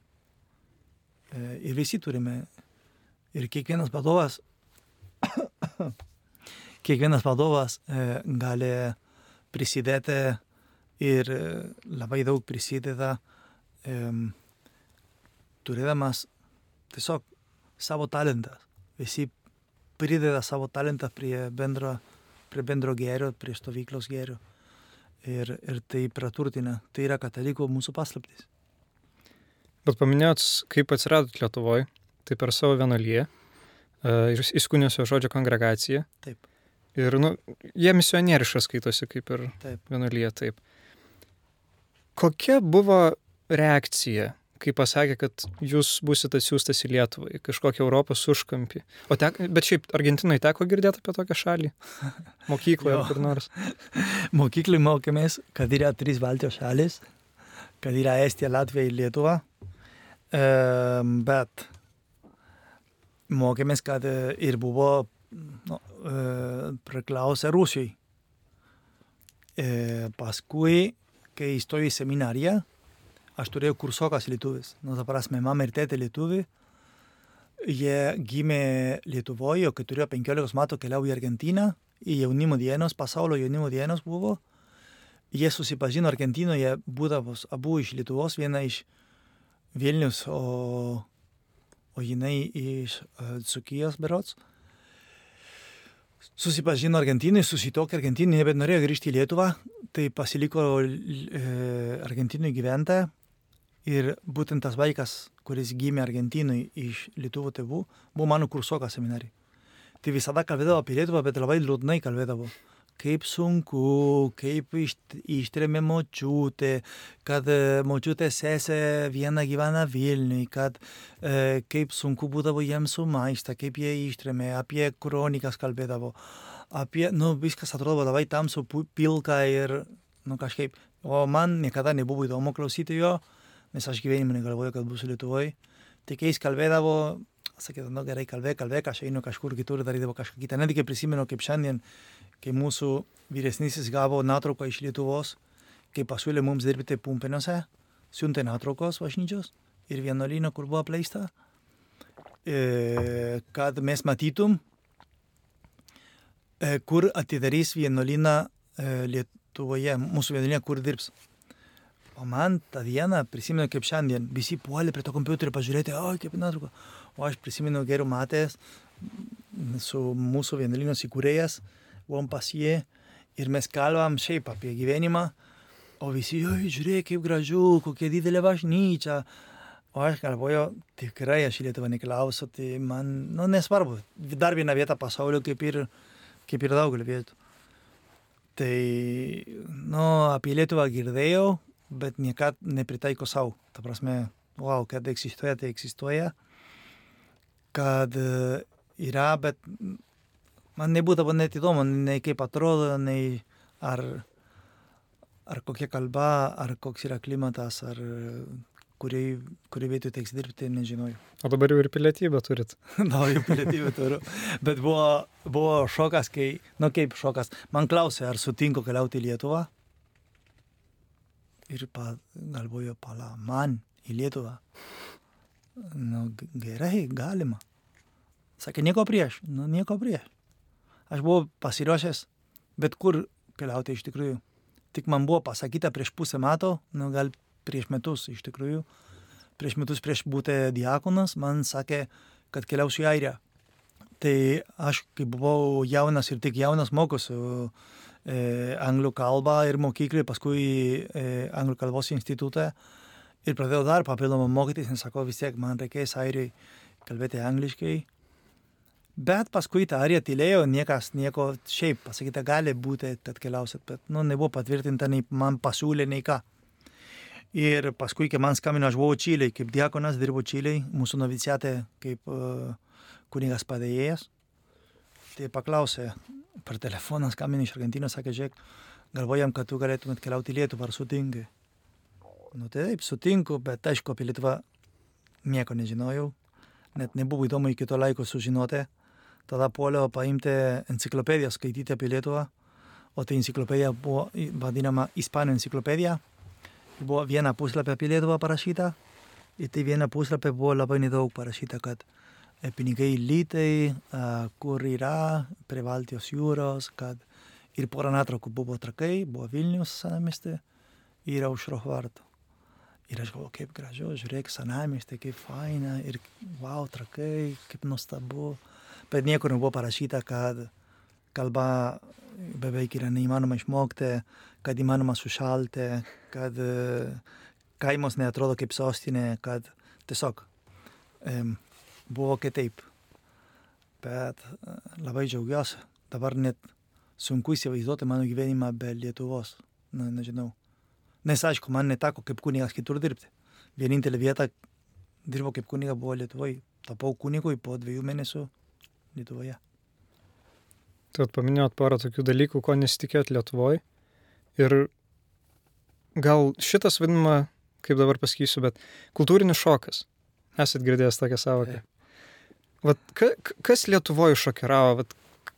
[SPEAKER 1] E, Ir visi turime. Ir kiekvienas vadovas, [coughs] kiekvienas vadovas e, gali prisidėti ir e, labai daug prisideda, turėdamas tiesiog savo talentą. Visi prideda savo talentą prie bendro, prie bendro gėrio, prie stovyklos gėrio. Ir, ir tai praturtina. Tai yra katalikų mūsų paslaptis.
[SPEAKER 2] Bet paminėjot, kaip atsiradot Lietuvoje, tai per savo vienuolyje, ir įskūnėsio žodžio kongregaciją.
[SPEAKER 1] Taip.
[SPEAKER 2] Ir, nu, jie misionieriškas skaitosi kaip ir vienuolyje, taip. Kokia buvo reakcija, kai pasakė, kad jūs busite atsiųstas į Lietuvą, į kažkokią Europos užkampį? O tek, bet šiaip Argentinoje teko girdėti apie tokią šalį? [laughs] Mokykloje ar kur nors? [laughs]
[SPEAKER 1] Mokyklai mokėmės, kad yra trys Baltijos šalis, kad yra Estija, Latvija ir Lietuva. E, bet mokėmės, kad e, ir buvo nu, e, priklausę Rusijai. E, paskui, kai įstojau į seminariją, aš turėjau kursokas lietuvis. Nu, ta prasme, mama ir tėtė lietuvi. Jie gimė Lietuvoje, kai turėjo 15 metų keliau į Argentiną, į jaunimo dienos, pasaulio jaunimo dienos buvo. Jie susipažino Argentinoje, būdavos abu iš Lietuvos, viena iš Vilnius, o, o jinai iš uh, Dzukijos berots. Susipažino Argentinai, susitokė Argentinai, bet norėjo grįžti į Lietuvą, tai pasiliko e, Argentinui gyventi. Ir būtent tas vaikas, kuris gimė Argentinui iš Lietuvų tėvų, buvo mano kursokas seminarijai. Tai visada kalbėdavo apie Lietuvą, bet labai liūdnai kalbėdavo. Kaip sunku, kaip išt- ištrėmė močiutė, kad e, močiutė sesė viena gyvena Vilniui, kad e, kaip sunku būdavo jiems su maista, kaip jie ištrėmė, apie kronikas kalbėdavo, apie, nu, viskas atrodo labai tamsu, pilka ir, nu, kažkaip. O man niekada nebuvo įdomu klausyti jo, nes aš gyvenime negalvojau, kad būsiu Lietuvoje. Kai jis kalbėdavo, sakydavo, nu gerai, kalbėk, kalbėk, aš einu kažkur kitur, darydavo kažką kitą. Netgi prisimenu, kaip šiandien, kai mūsų vyresnysis gavo nuotrauką iš Lietuvos, kai pasiūlė mums dirbti Pumpinuose, siuntė nuotraukos bažnyčios ir vienuolyno, kur buvo apleista, e, kad mes matytum, e, kur atidarys vienuolyną e, Lietuvoje, mūsų vienuolyną, kur dirbs. O man tą dieną, prisimenu kaip šiandien, visi puolė prie to kompiuterio pažiūrėti, o kaip nuotrauka. O aš prisimenu geriau matęs su mūsų vienuolynos įkūrėjas, buvom pas jį ir mes kalbam šiaip apie gyvenimą, o visi, oi, žiūrėk, kaip gražu, kokia didelė bažnyčia. O aš galvoju, tikrai aš į Lietuvą neklausiu, tai man, nu, nesvarbu. Dar viena vieta pasaulio kaip ir, kaip ir daugelį vietų. Tai, nu, apie Lietuvą girdėjau, bet niekad nepritaiko savo. Ta prasme, wow, kad egzistuoja, tai egzistuoja. Kad e, yra, bet man nebūdavo net įdomu, nei kaip atrodo, nei ar, ar kokia kalba, ar koks yra klimatas, ar kuriai, kuriai vietoj teks dirbti, nežinojau.
[SPEAKER 2] O dabar jau ir pilietybę turit. [laughs]
[SPEAKER 1] Naują pilietybę turiu. Bet buvo, buvo šokas, kai, nu kaip šokas, man klausė, ar sutinku keliauti į Lietuvą. Ir pa, galvoju, pala, man į Lietuvą. Nu, gerai, galima. Sakė, nieko prieš, nu nieko prieš. Aš buvau pasiruošęs bet kur keliauti iš tikrųjų. Tik man buvo pasakyta prieš pusę metų, nu gal prieš metus iš tikrųjų, prieš metus prieš būti diakonas, man sakė, kad keliausiu į Airiją. Tai aš, kai buvau jaunas ir tik jaunas, mokosiu e, anglų kalbą ir mokyklai, paskui e, anglų kalbos institutą. Ir pradėjau dar papildomą mokytis, nes sakau, vis tiek man reikės airiai kalbėti angliškai. Bet paskui tą airiją tylėjo, niekas nieko šiaip pasakyta gali būti, kad keliausit, bet nu, nebuvo patvirtinta, nei man pasiūlė, nei ką. Ir paskui, kai man skambino, aš buvau Čiliai, kaip diakonas, dirbau Čiliai, mūsų noviciate kaip uh, kunigas padėjėjas. Tai paklausė, per telefoną skambino iš Argentinos, sakė, žiūrėk, galvojam, kad tu galėtumėt keliauti į Lietuvą, ar sutinkai. Nu taip, sutinku, bet aišku, apie Lietuvą nieko nežinojau, net nebuvo įdomu iki to laiko sužinoti. Tada puoliau paimti enciklopediją, skaityti apie Lietuvą, o tai enciklopedija buvo vadinama Ispanų enciklopedija. Buvo viena puslapė apie Lietuvą parašyta ir tai viena puslapė buvo labai nedaug parašyta, kad pinigai lytai, a, kur yra, prie Baltijos jūros, kad ir porą nuotraukų buvo trakai, buvo Vilnius senamesti ir aušro vartų. Ir aš galvoju, kaip gražu, žiūrėk, senamesti, kaip faina ir wow, trakai, kaip nuostabu. Bet niekur nebuvo parašyta, kad kalba beveik yra neįmanoma išmokti, kad įmanoma sušalti, kad kaimas neatrodo kaip sostinė, kad tiesiog um, buvo kitaip. Bet labai džiaugiuosi. Dabar net sunku įsivaizduoti mano gyvenimą be Lietuvos. Na, nežinau. Nes aišku, man neteko kaip kunigas kitur dirbti. Vienintelė vieta dirbau kaip kuniga buvo Lietuvoje. Tapau kunigui po dviejų mėnesių Lietuvoje.
[SPEAKER 2] Vat paminėjot porą tokių dalykų, ko nesitikėjot Lietuvoje. Ir gal šitas vadinama, kaip dabar pasakysiu, bet kultūrinis šokas. Esat girdėjęs tokią savoką. Vat, ka, kas Lietuvoje šokiravo? Vat,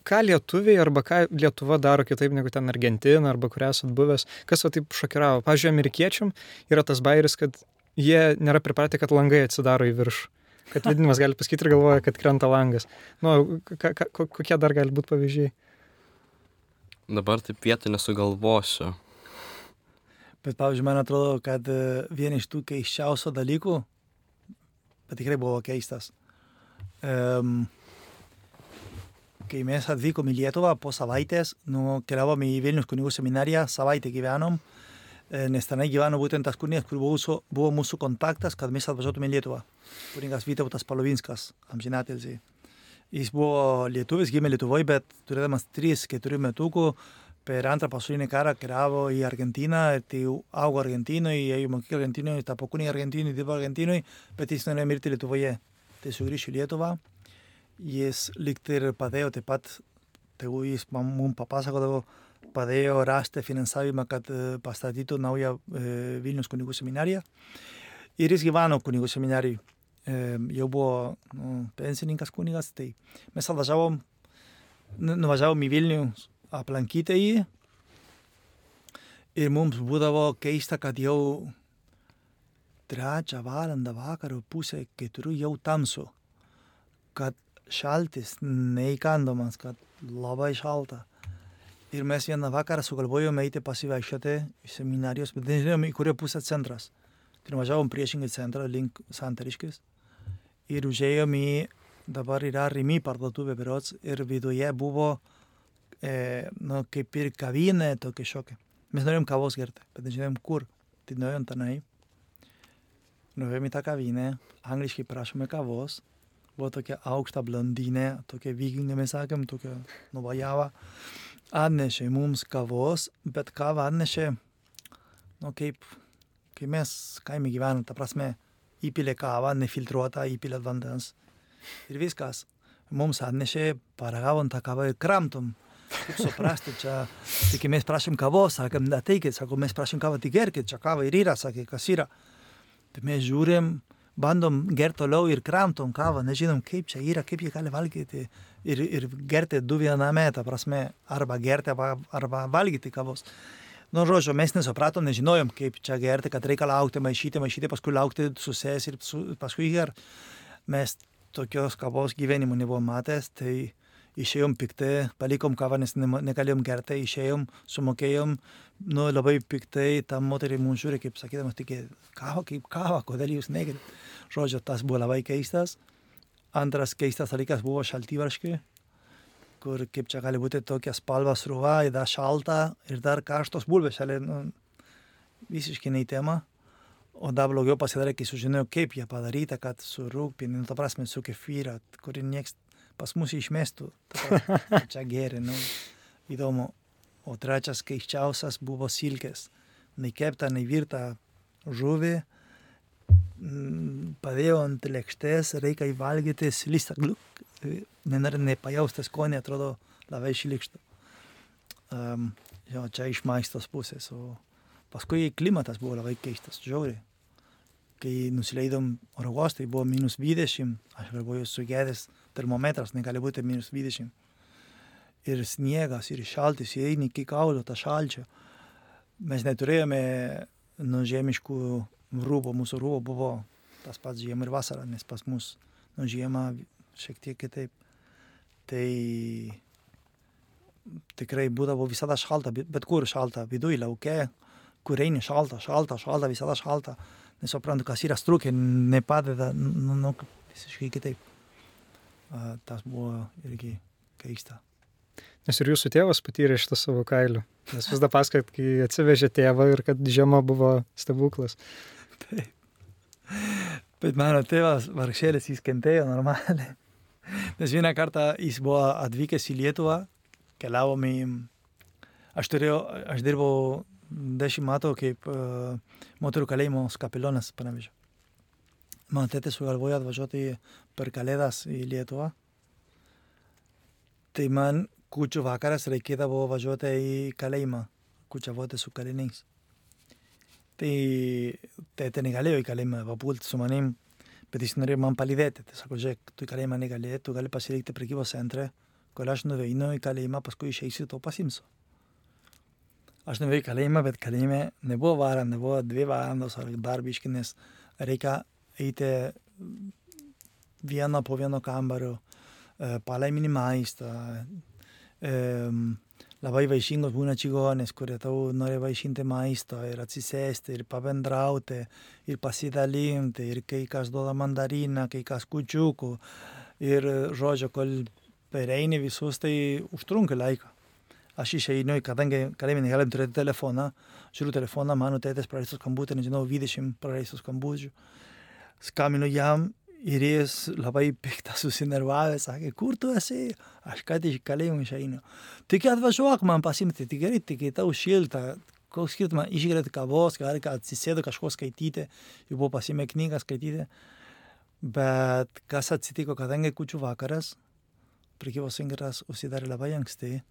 [SPEAKER 2] ką lietuviai arba ką Lietuva daro kitaip negu ten Argentina arba kur esat buvęs? Kas va taip šokiravo? Pavyzdžiui, amerikiečiam yra tas bairis, kad jie nėra pripratę, kad langai atsidaro į viršų. Kad vidinimas gali pasakyti ir galvoja, kad krenta langas. Nu, ka, ka, kokie dar gali būti pavyzdžiai?
[SPEAKER 3] Dabar taip vietoj nesugalvosiu.
[SPEAKER 1] Bet, pavyzdžiui, man atrodo, kad e, vieni iš tų keiščiausių dalykų, bet tikrai buvo keistas. Um, kai mes atvykom į Lietuvą po savaitės, nu, keliavom į Vilnius kunigų seminariją, savaitę gyvenom, e, nes tenai gyveno būtent tas kunigas, kur buvo, mūsų- buvo mūsų kontaktas, kad mes atvažiuotume į Lietuvą. Kunigas Vytautas Palovinskas, amžinatelsi. Jis buvo lietuvis, gimė Lietuvoje, bet turėdamas 3-4 metukų per antrą pasaulinį karą keliavo į Argentiną, ir tai jau augo Argentinoje, ėjo į mokyklą Argentinoje, tapo kuniga Argentinoje, dirbo Argentinoje, bet jis norėjo mirti Lietuvoje. Tai sugrįžo į Lietuvą. Jis liktai ir padėjo taip pat, tegu jis man- mums papasakodavo, padėjo rasti finansavimą, kad e, pastatytų naują e, Vilnius kunigų seminariją. Ir jis gyveno kunigų seminarijai. Jau buvo nu, pensininkas kunigas, tai mes atvažiavom, nu- nuvažiavom į Vilnių aplankyti jį. Ir mums būdavo keista, kad jau trečią valandą vakaro pusę keturių jau tamsu. Kad šaltis neįkandomas, kad labai šalta. Ir mes vieną vakarą sugalvojome eiti pasivaikščioti iš seminarijos, bet nežinome, į kurią pusę centras. Tai važiavom priešingai centrą link Santariškis. Ir užėjom į, dabar yra Rimi parduotuvė berots, ir viduje buvo, e, nu, kaip ir kavinė tokia šokia. Mes norėjom kavos gerti, bet nežinojom kur. Tai nuėjom tenai. Nuėjom į tą kavinę, angliškai prašome kavos. Buvo tokia aukšta blondinė, tokia vikingė, mes sakėm, tokia nuvajava. Atnešė mums kavos, bet kavą atnešė, nu kaip, kai mes kaime gyvenam, ta prasme, įpilė kavą, nefiltruotą, įpilė vandens. Ir viskas. Mums atnešė, paragavom tą kavą ir kramtom. Kaip suprasti, čia, tik mes prašym kavos, sakėm, ateikit, sako, mes prašym kavą, tik gerkit, čia kava ir yra, sakė, kas yra. Tai mes žiūrim, bandom gerti toliau ir kramtom kavą, nežinom, kaip čia yra, kaip jie gali valgyti ir, ir gerti du viename, ta prasme, arba gerti, arba, arba valgyti kavos. Nu, žodžiu, mes nesupratom, nežinojom, kaip čia gerti, kad reikia laukti, maišyti, maišyti, paskui laukti susės ir su, paskui ger. Mes tokios kavos gyvenimo nebuvom matęs, tai išėjom piktai, palikom kavą, nes nema- negalėjom gerti, išėjom, sumokėjom, nu, labai piktai, ta moterį mums žiūri, kaip sakydamas, tik kava kaip kava, kodėl jūs negerit. Žodžiu, tas buvo labai keistas. Antras keistas dalykas buvo šaltyvarškiai, kur kaip čia gali būti tokia spalva sruva, ir dar šalta, ir dar karštos bulvės, šalia, nu, visiškai ne į temą. O dar blogiau pasidarė, kai sužinojau, kaip jie padaryta, kad su rūpiniu, nu, ta prasme, su kefyra, kurį nieks pas mus išmestų. Ta čia geri, nu, įdomu. O trečias keiščiausias buvo silkės. Nei kepta, nei virta žuvį. Mm, Padėjau ant lėkštės, reikia įvalgyti slistą. gluk. Nenori nepajausti skonį, atrodo labai šlikštų. Um, jo, čia iš maistos pusės. O paskui klimatas buvo labai keistas, žiauriai. Kai nusileidom oro uostai, buvo minus 20, aš galvoju, sugedęs termometras negali būti minus 20. Ir sniegas, ir šaltis, ir eini iki kaulo tą šalčio. Mes neturėjome nu, žiemiškų rūbų, mūsų rūbų buvo tas pats žiemą ir vasarą, nes pas mus nu, žiemą šiek tiek kitaip. Tai tikrai būdavo visada šalta, bet kur šalta, viduje, lauke, kur eini šalta, šalta, šalta, visada šalta. Nesuprantu, kas yra strukė, nepadeda, nu, nu, visiškai kitaip. Tas buvo irgi keista.
[SPEAKER 2] Nes ir jūsų tėvas patyrė šitą savo kailių. Nes vis dar pasakot, kai atsivežė tėvą ir kad žiema buvo stebuklas.
[SPEAKER 1] Bet mano tėvas, vargšėlis, jis kentėjo normaliai. Nes vieną kartą jis buvo atvykęs į Lietuvą, keliavom į... Aš turėjau, aš dirbau dešimt metų kaip uh, moterų kalėjimo kapelionas, pavyzdžiui. Mano tėtis sugalvojo atvažiuoti per kalėdas į Lietuvą. Tai man kučių vakaras reikėdavo važiuoti į kalėjimą, kučiavoti su kaliniais. Tai tėtė negalėjo į kalėjimą papulti su manim, bet jis norėjo man palydėti. Tai sako, žiūrėk, tu į kalėjimą negali, tu gali pasilikti prekybos centre, kol aš nuveinu į kalėjimą, paskui išeisiu, to pasimsiu. Aš nuvėjau į kalėjimą, bet kalėjime nebuvo vara, nebuvo dvi valandos ar dar biški, nes reikia eiti vieną po vieno kambario, e, palaiminį maistą. E, labai vaišingos būna čigonės, kurie tau nori vaišinti maisto ir atsisėsti ir pabendrauti ir pasidalinti ir kai kas duoda mandariną, kai kas kučiukų. Ir žodžio, kol pereini visus, tai užtrunka laiką. Aš išeinu, kadangi kalėjime negalim turėti telefoną, žiūriu telefoną, mano tėtės praleistų skambutį, nežinau, 20 praleistų skambučių. Skambinu jam ir jis labai [laughs] piktas, susinervavęs, sakė, kur tu esi? Aš ką tik iš kalėjimo išeinu. Tik atvažiuok man pasimti, tik gerai, tik tau šilta. Koks skirtumas, išgerėti kavos, gal atsisėdo kažko skaityti, jau buvo pasimę knygą skaityti. Bet kas atsitiko, kadangi kučių vakaras, prekybos centras užsidarė labai anksti,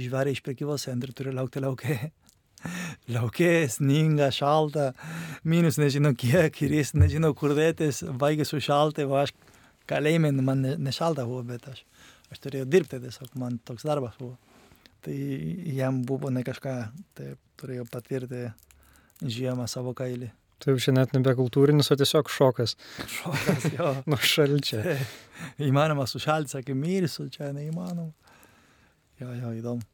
[SPEAKER 1] išvarė iš prekybos centro, turi laukti laukia. Laukia, sninga, šalta, minus nežinau kiek ir jis nežinau kur dėtis, baigė sušalti, o aš kalėjime, man ne, nešalta buvo, bet aš, aš turėjau dirbti tiesiog, man toks darbas buvo. Tai jam buvo ne kažką, tai turėjau patirti žiemą savo kailį.
[SPEAKER 2] Tai jau čia net nebe kultūrinis, o tiesiog šokas
[SPEAKER 1] Šokas jo. [laughs]
[SPEAKER 2] nuo šalčio.
[SPEAKER 1] Įmanoma sušalti, sakė, mirsiu, čia neįmanoma. Jo, jo, įdomu.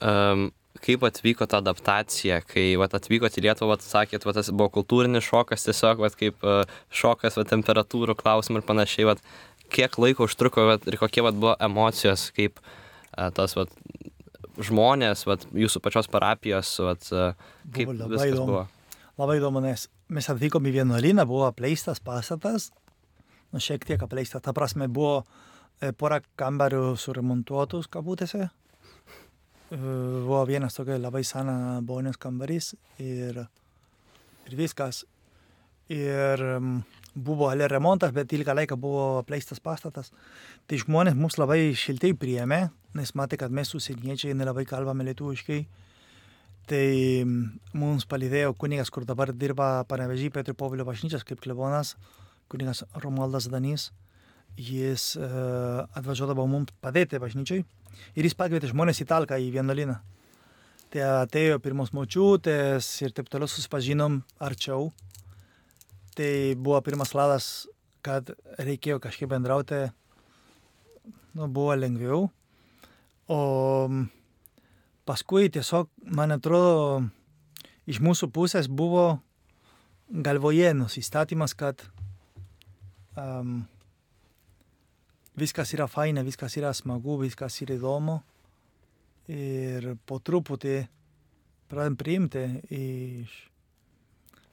[SPEAKER 3] Um, kaip atvyko ta adaptacija, kai vat, atvykot į Lietuvą, vat, sakėt, vat, tas buvo kultūrinis šokas, tiesiog vat, kaip uh, šokas, vat, temperatūrų klausimų ir panašiai, vat, kiek laiko užtruko vat, ir kokie vat, buvo emocijos, kaip uh, tas vat, žmonės, vat, jūsų pačios parapijos, vat, uh, kaip
[SPEAKER 1] Buvo labai
[SPEAKER 3] viskas
[SPEAKER 1] įdomu.
[SPEAKER 3] buvo.
[SPEAKER 1] Labai įdomu, nes mes atvykom į vienuolyną, buvo apleistas pastatas, nu šiek tiek apleistas, ta prasme buvo e, pora kambarių suremontuotus kabutėse. Buvo vienas tokia labai sena bonės kambarys ir, ir viskas. Ir mm, buvo ale remontas, bet ilgą laiką buvo apleistas pastatas. Tai žmonės mus labai šiltai priėmė, nes matė, kad mes užsieniečiai nelabai kalbame lietuviškai. Tai mm, mums palydėjo kunigas, kur dabar dirba Panevežį Petro Povilio bažnyčias kaip klebonas, kunigas Romualdas Danys. Jis uh, atvažiuodavo mums padėti bažnyčiai ir jis pakvietė žmonės į talką į vienuolyną. Tai atėjo pirmos močiutės ir taip toliau susipažinom arčiau. Tai buvo pirmas ladas, kad reikėjo kažkaip bendrauti, nu, buvo lengviau. O paskui tiesiog, man atrodo, iš mūsų pusės buvo galvoje nusistatymas, kad um, viskas yra faina, viskas yra smagu, viskas yra įdomu. Ir po truputį pradedam priimti iš,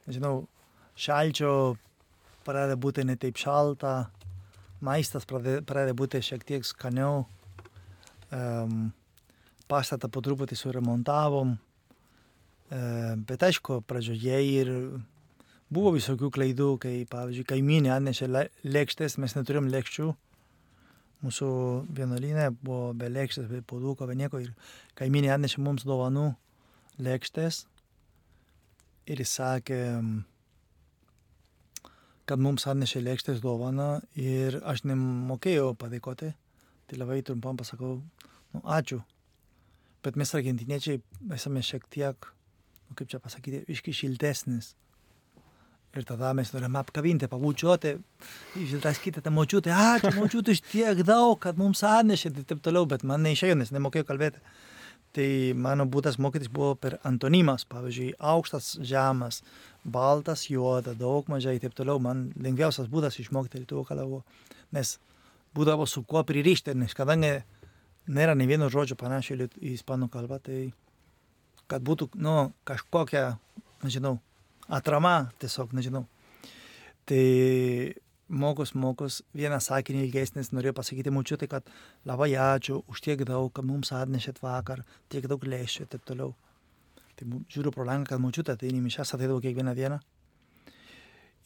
[SPEAKER 1] nežinau, šalčio pradeda būti ne taip šalta, maistas pradeda, pradeda būti šiek tiek skaniau. Um, pastatą po truputį suremontavom. Um, bet aišku, pradžioje ir buvo visokių klaidų, kai, pavyzdžiui, kaimynė atnešė le- lėkštės, mes neturim lėkščių. Mūsų vienuolinė buvo be lėkštės, be puoduko, be nieko. Ir kaimynė atnešė mums dovanų lėkštės. Ir jis sakė, kad mums atnešė lėkštės dovaną ir aš nemokėjau padėkoti. Tai labai trumpam pasakau, nu, ačiū. Bet mes argentiniečiai esame šiek tiek, nu, kaip čia pasakyti, iški šiltesnis. Ir tada mes norime apkabinti, pabučiuoti, išdraskyti tą močiutę, ačiū močiutė iš tiek daug, kad mums atnešė ir taip toliau, bet man neišėjo, nes nemokėjau kalbėti. Tai mano būdas mokytis buvo per antonimas, pavyzdžiui, aukštas, žemas, baltas, juoda, daug mažai ir taip toliau. Man lengviausias būdas išmokti lietuvių kalbą buvo, nes būdavo su kuo pririšti, nes kadangi nėra ne vieno žodžio panašio į ispanų kalbą, tai kad būtų, nu, kažkokia, nežinau, atrama, tiesiog, nežinau. Tai mokus, mokus, vieną sakinį ilgesnis norėjau pasakyti mučiutai, kad labai ačiū už tiek daug, kad mums atnešėt vakar, tiek daug lėšų ir taip toliau. Tai žiūriu pro langą, kad mučiutė, tai į mišęs ateidavo kiekvieną dieną.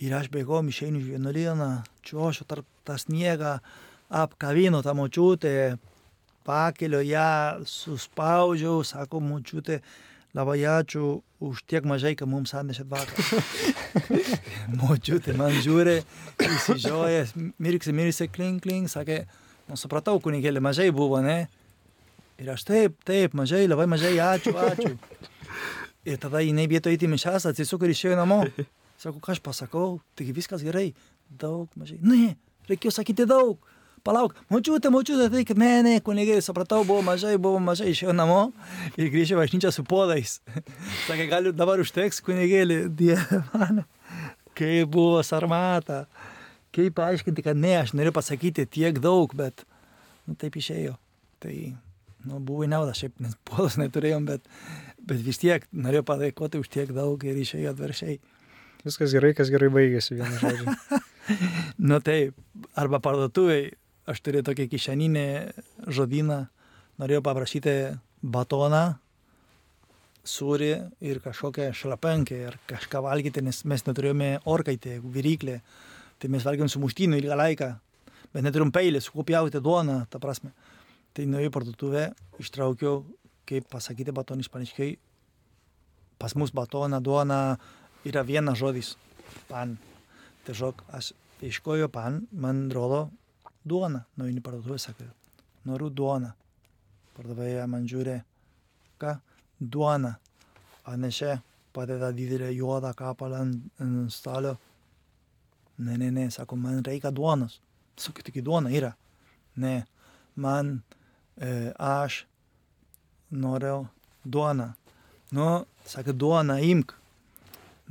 [SPEAKER 1] Ir aš bėgau, išeinu iš vienuolyną, čiuošiu tarp tą sniegą, apkavinu tą močiutę, pakeliu ją, suspaudžiau, sako močiutė, labai ačiū už tiek mažai, kad mums atnešėt vakar. [laughs] močiutė man žiūri, įsižiojęs, mirksi, mirksi, klink, klink, sakė, nu supratau, kunigėlė mažai buvo, ne? Ir aš taip, taip, mažai, labai mažai, ačiū, ačiū. Ir tada jinai vietoje įti mišęs atsisuko ir išėjo namo. Sako, ką aš pasakau, taigi viskas gerai, daug, mažai. Ne, reikėjo sakyti daug. Palauk, močiutė, močiutė, tai kad ne, ne, kunigėlė, supratau, buvo mažai, buvo mažai, išėjo namo ir grįžė važnyčia su podais. [laughs] Sakė, gal dabar užteks kunigėlė, dieve mano, kaip buvo sarmata. Kaip paaiškinti, kad ne, aš noriu pasakyti tiek daug, bet nu, taip išėjo. Tai nu, buvo į naudą, šiaip nes podos neturėjom, bet, bet vis tiek norėjau padėkoti už tiek daug ir išėjo atviršiai.
[SPEAKER 2] Viskas gerai, kas gerai baigėsi, vienu žodžiu. [laughs]
[SPEAKER 1] Nu taip, arba parduotuviai, aš turiu tokį kišeninį žodyną, norėjau paprašyti batoną, sūrį ir kažkokią šlapenkę ir kažką valgyti, nes mes neturėjome orkaitę, viryklę, tai mes valgėm su muštinu ilgą laiką, bet neturim peilį, su kuo pjauti duoną, ta prasme. Tai nuėjau į parduotuvę, ištraukiau, kaip pasakyti batonį ispaniškai, pas mus batoną, duoną yra vienas žodis, pan. Tiesiog aš ieškoju pan, man rodo duona, nueini parduotuvę, sakai, noriu duoną. Pardavėja man žiūri, ką, duona. Atnešė, padeda didelę juodą kapalą ant, ant stalo. Ne, ne, ne, sako, man reikia duonos. Sakau, tik duona yra. Ne, man, e, aš noriu duoną. Nu, sakė, duoną imk.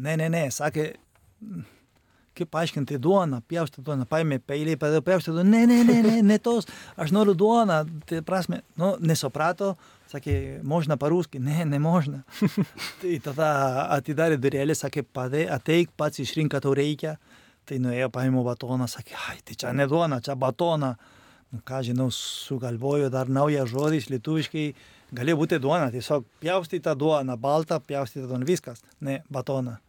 [SPEAKER 1] Ne, ne, ne, sakė, kaip paaiškinti duoną, pjausti duoną, paėmė peiliai, pradėjo pjausti duoną, ne, ne, ne, ne, ne tos, aš noriu duoną, tai prasme, nu, nesuprato, sakė, možna parūski, ne, ne možna. [laughs] tai tada atidarė durelį, sakė, padė, ateik pats išrink, ką tau reikia. Tai nuėjo, paėmė batoną, sakė, ai, tai čia ne duona, čia batona. Nu, ką žinau, sugalvojo dar naują žodį, lietuviškai, galėjo būti duona, tiesiog pjausti tą duoną, baltą, pjausti tą duoną, viskas, ne batona.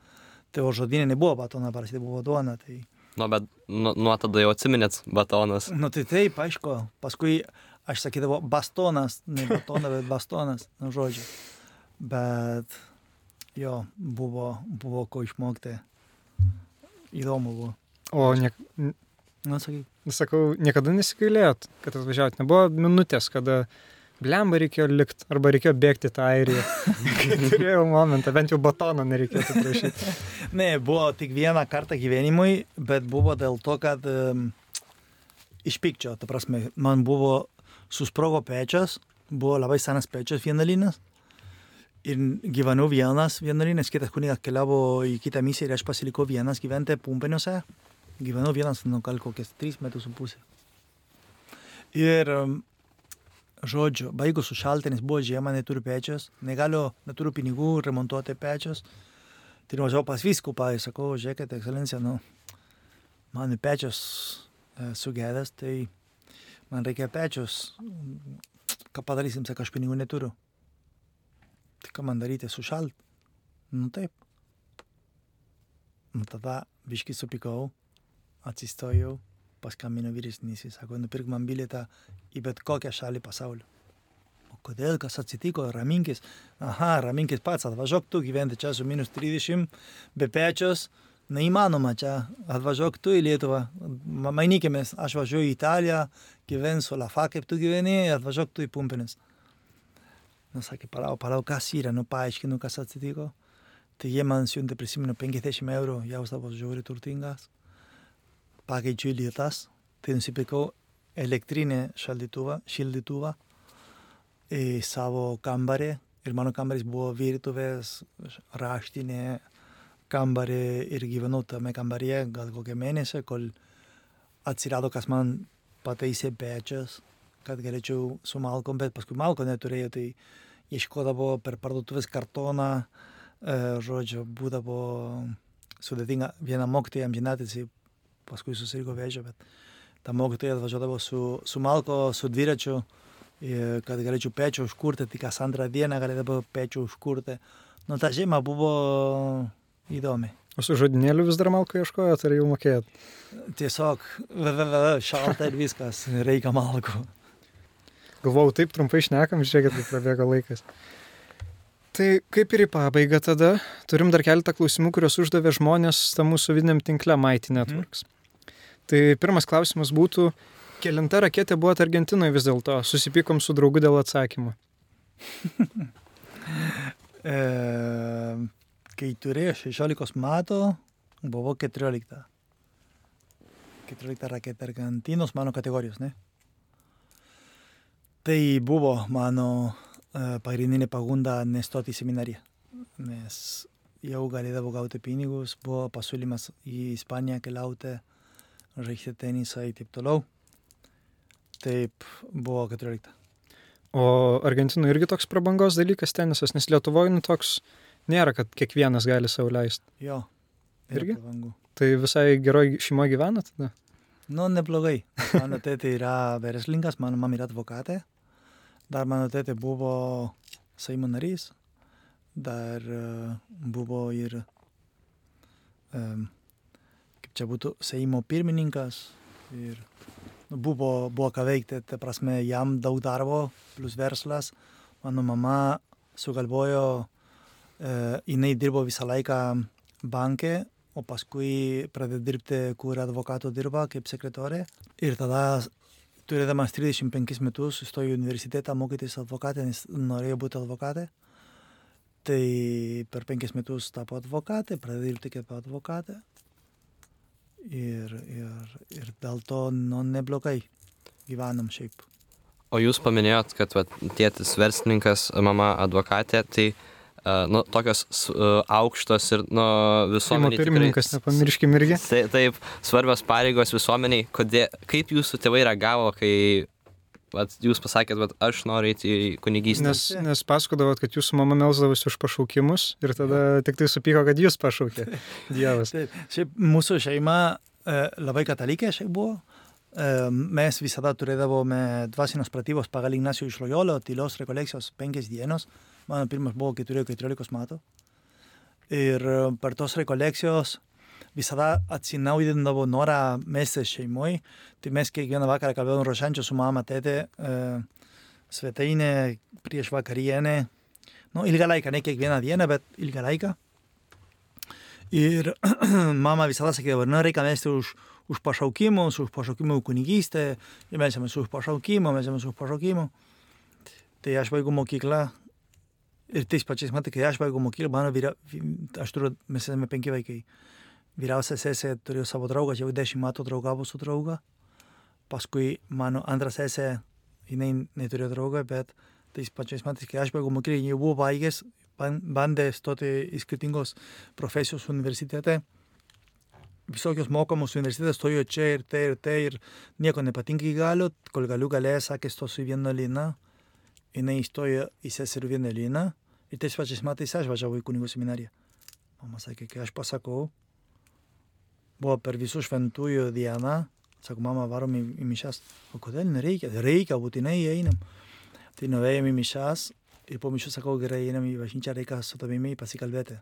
[SPEAKER 1] Tai o žodinė nebuvo batona, parašyta buvo duona. Tai...
[SPEAKER 3] Nu, bet nu, nuo tada jau atsiminėt batonas.
[SPEAKER 1] Nu tai taip, aišku, paskui aš sakydavau bastonas, ne batona, bet bastonas, nu žodžiu. Bet jo, buvo, buvo ko išmokti. Įdomu buvo.
[SPEAKER 2] O, niek, n-
[SPEAKER 1] Nu, sakyk.
[SPEAKER 2] sakau, niekada nesigailėjot, kad atvažiavot. Nebuvo minutės, kada blemba reikėjo likti arba reikėjo bėgti tą airiją. [laughs] Turėjau momentą, bent jau batono nereikėtų prašyti. [laughs]
[SPEAKER 1] Ne, buvo tik vieną kartą gyvenimui, bet buvo dėl to, kad um, iš pykčio, ta prasme, man buvo susprogo pečias, buvo labai senas pečias vienuolynas. Ir gyvenau vienas vienuolynas, kitas kunigas keliavo į kitą misiją ir aš pasilikau vienas gyventi pumpeniuose. Gyvenau vienas, nu gal kokias tris metus su pusė. Ir, em, žodžiu, baigus sušalti, nes buvo žiema, neturiu pečios, negaliu, neturiu pinigų remontuoti pečios. Tai nuvažiavau pas viskupą ir sakau, žiūrėkite, ekscelencija, nu, mano pečios e, sugedęs, tai man reikia pečios. Ką padarysim, sako, aš pinigų neturiu. Tai ką man daryti, sušalt? Nu taip. Nu tada biški supikau, atsistojau, paskambino vyresnis, jis sako, nupirk man bilietą į bet kokią šalį pasaulio. O kodėl, kas atsitiko, raminkis. Aha, raminkis pats, atvažiuok tu gyventi čia su minus 30, be pečios, neįmanoma čia, atvažiuok tu į Lietuvą, Ma- mainykimės, aš važiuoju į Italiją, gyvensiu Lafa, kaip tu gyveni, atvažiuok tu į Pumpinis. Nu, sakė, palau, palau, kas yra, nu, paaiškinu, kas atsitiko. Tai jie man siuntė, prisimenu, 50 eurų, jausdavos žiauri turtingas. Pakeičiu lietas, tai nusipirkau elektrinę šaldytuvą, šildytuvą į savo kambarį. Ir mano kambarys buvo virtuvės, raštinė kambarį ir gyvenau tame kambaryje gal kokią mėnesį, kol atsirado, kas man pataisė pečias, kad galėčiau su malkom, bet paskui malko neturėjau, tai ieškodavo per parduotuvės kartoną, e, žodžiu, būdavo sudėtinga. Viena mokytoja amžinatėsi, paskui susirgo vėžio, bet ta mokytoja atvažiuodavo su, su malko, su dviračiu, ir kad galėčiau pečių užkurti, tik kas antrą dieną galėdavo pečių užkurti. Nu, ta žiema buvo įdomi.
[SPEAKER 2] O su žodinėliu vis dar malko ieškojot, ar jau mokėjot?
[SPEAKER 1] Tiesiog šalta ir viskas, reikia malkų.
[SPEAKER 2] Galvojau, taip trumpai šnekam, žiūrėkit, kaip prabėgo laikas. Tai kaip ir į pabaigą tada, turim dar keletą klausimų, kuriuos uždavė žmonės tam mūsų vidiniam tinkle Mighty Networks. Tai pirmas klausimas būtų, kelinta raketė buvo Argentinoje vis dėlto, susipykom su draugu dėl atsakymo. [laughs]
[SPEAKER 1] E, kai turėjau 16 metų, buvau 14. 14 raketė Argentinos mano kategorijos, ne? Tai buvo mano e, pagrindinė pagunda nestoti į seminariją, nes jau galėdavau gauti pinigus, buvo pasiūlymas į Ispaniją keliauti, žaisti tenisą ir taip toliau. Taip buvo 14.
[SPEAKER 2] O Argentinoje irgi toks prabangos dalykas tenisas, nes Lietuvoje nu toks nėra, kad kiekvienas gali savo leisti.
[SPEAKER 1] Jo. yra
[SPEAKER 2] Irgi?
[SPEAKER 1] prabangu.
[SPEAKER 2] Tai visai geroj šeimoje gyvenat? tada?
[SPEAKER 1] Nu, neblogai. Mano tėtė yra verslininkas, mano mama yra advokatė. Dar mano tėtė buvo Seimo narys. Dar e, buvo ir, kaip čia būtų, Seimo pirmininkas. Ir nu, buvo, buvo ką veikti, ta prasme, jam daug darbo, plus verslas. Mano mama sugalvojo, e, jinai dirbo visą laiką bankė, o paskui pradėjo dirbti, kur advokato dirba kaip sekretorė. Ir tada, turėdamas 35 metus, įstojau į universitetą mokytis advokatė, nes norėjau būti advokatė. Tai per penkis metus tapo advokatė, pradėjo dirbti kaip advokatė. Ir, ir, ir dėl to, nu, neblogai gyvenam šiaip.
[SPEAKER 3] O jūs paminėjot, kad vat, tėtis verslininkas, mama advokatė, tai uh, nu, tokios uh, aukštos ir nu,
[SPEAKER 2] Seimo
[SPEAKER 3] visuomeniai. tikrai
[SPEAKER 2] pirmininkas, nepamirškim irgi.
[SPEAKER 3] Tai, taip, svarbios pareigos visuomeniai. Kodėl, kaip jūsų tėvai reagavo, kai vat, jūs pasakėt, kad aš noriu eiti į kunigystę?
[SPEAKER 2] Nes, nes pasakodavot, kad jūsų mama melsdavosi už pašaukimus ir tada tik tai supyko, kad jūs pašaukė. [laughs] Dievas.
[SPEAKER 1] Taip, šiaip mūsų šeima e, labai katalikė šiaip buvo. E, mes visada turėdavome dvasinius pratybos pagal Ignacio iš Loyolo, tylios rekolekcijos penkias dienos. Mano pirmas buvo, kai turėjau 14 metų. Ir per tos rekolekcijos visada atsinaujindavo norą mestis šeimoje. Tai mes kiekvieną vakarą kalbėjome rošančią su mama, tėtė, e, svetainė prieš vakarienę. Nu, ilgą laiką, ne kiekvieną dieną, bet ilgą laiką. Ir mama visada sakydavo, nu reikia mesti už, už pašaukimus, už pašaukimų kunigystę, ir mes esame už pašaukimą, mes esame už pašaukimą. Tai aš baigiau mokyklą ir tais pačiais metais, kai aš baigiau mokyklą, mano vyra, aš turiu, mes esame penki vaikai. Vyriausia sesė turėjo savo draugą, jau dešimt metų draugavo su drauga. Paskui mano antra sesė, jinai neturėjo draugą, bet tais pačiais metais, kai aš baigiau mokyklą, jau buvo baigęs, ban- bandė stoti į skirtingos profesijos universitete. visokius mokamus universitetas stojo čia ir tai ir tai ir nieko nepatinka iki galo, kol galiu galė sakė stosiu į vienuolyną, jinai įstojo į seserų vienuolyną ir tais pačiais metais aš važiavau į kunigų seminariją. Mama sakė, kai aš pasakau, buvo per visų šventųjų dieną, sako, mama, varom į, į mišęs. O kodėl nereikia? Reikia, būtinai einam. Tai nuėjom į mišęs ir po mišių sakau, gerai, einam į bažnyčią, reikia su tavimi pasikalbėti.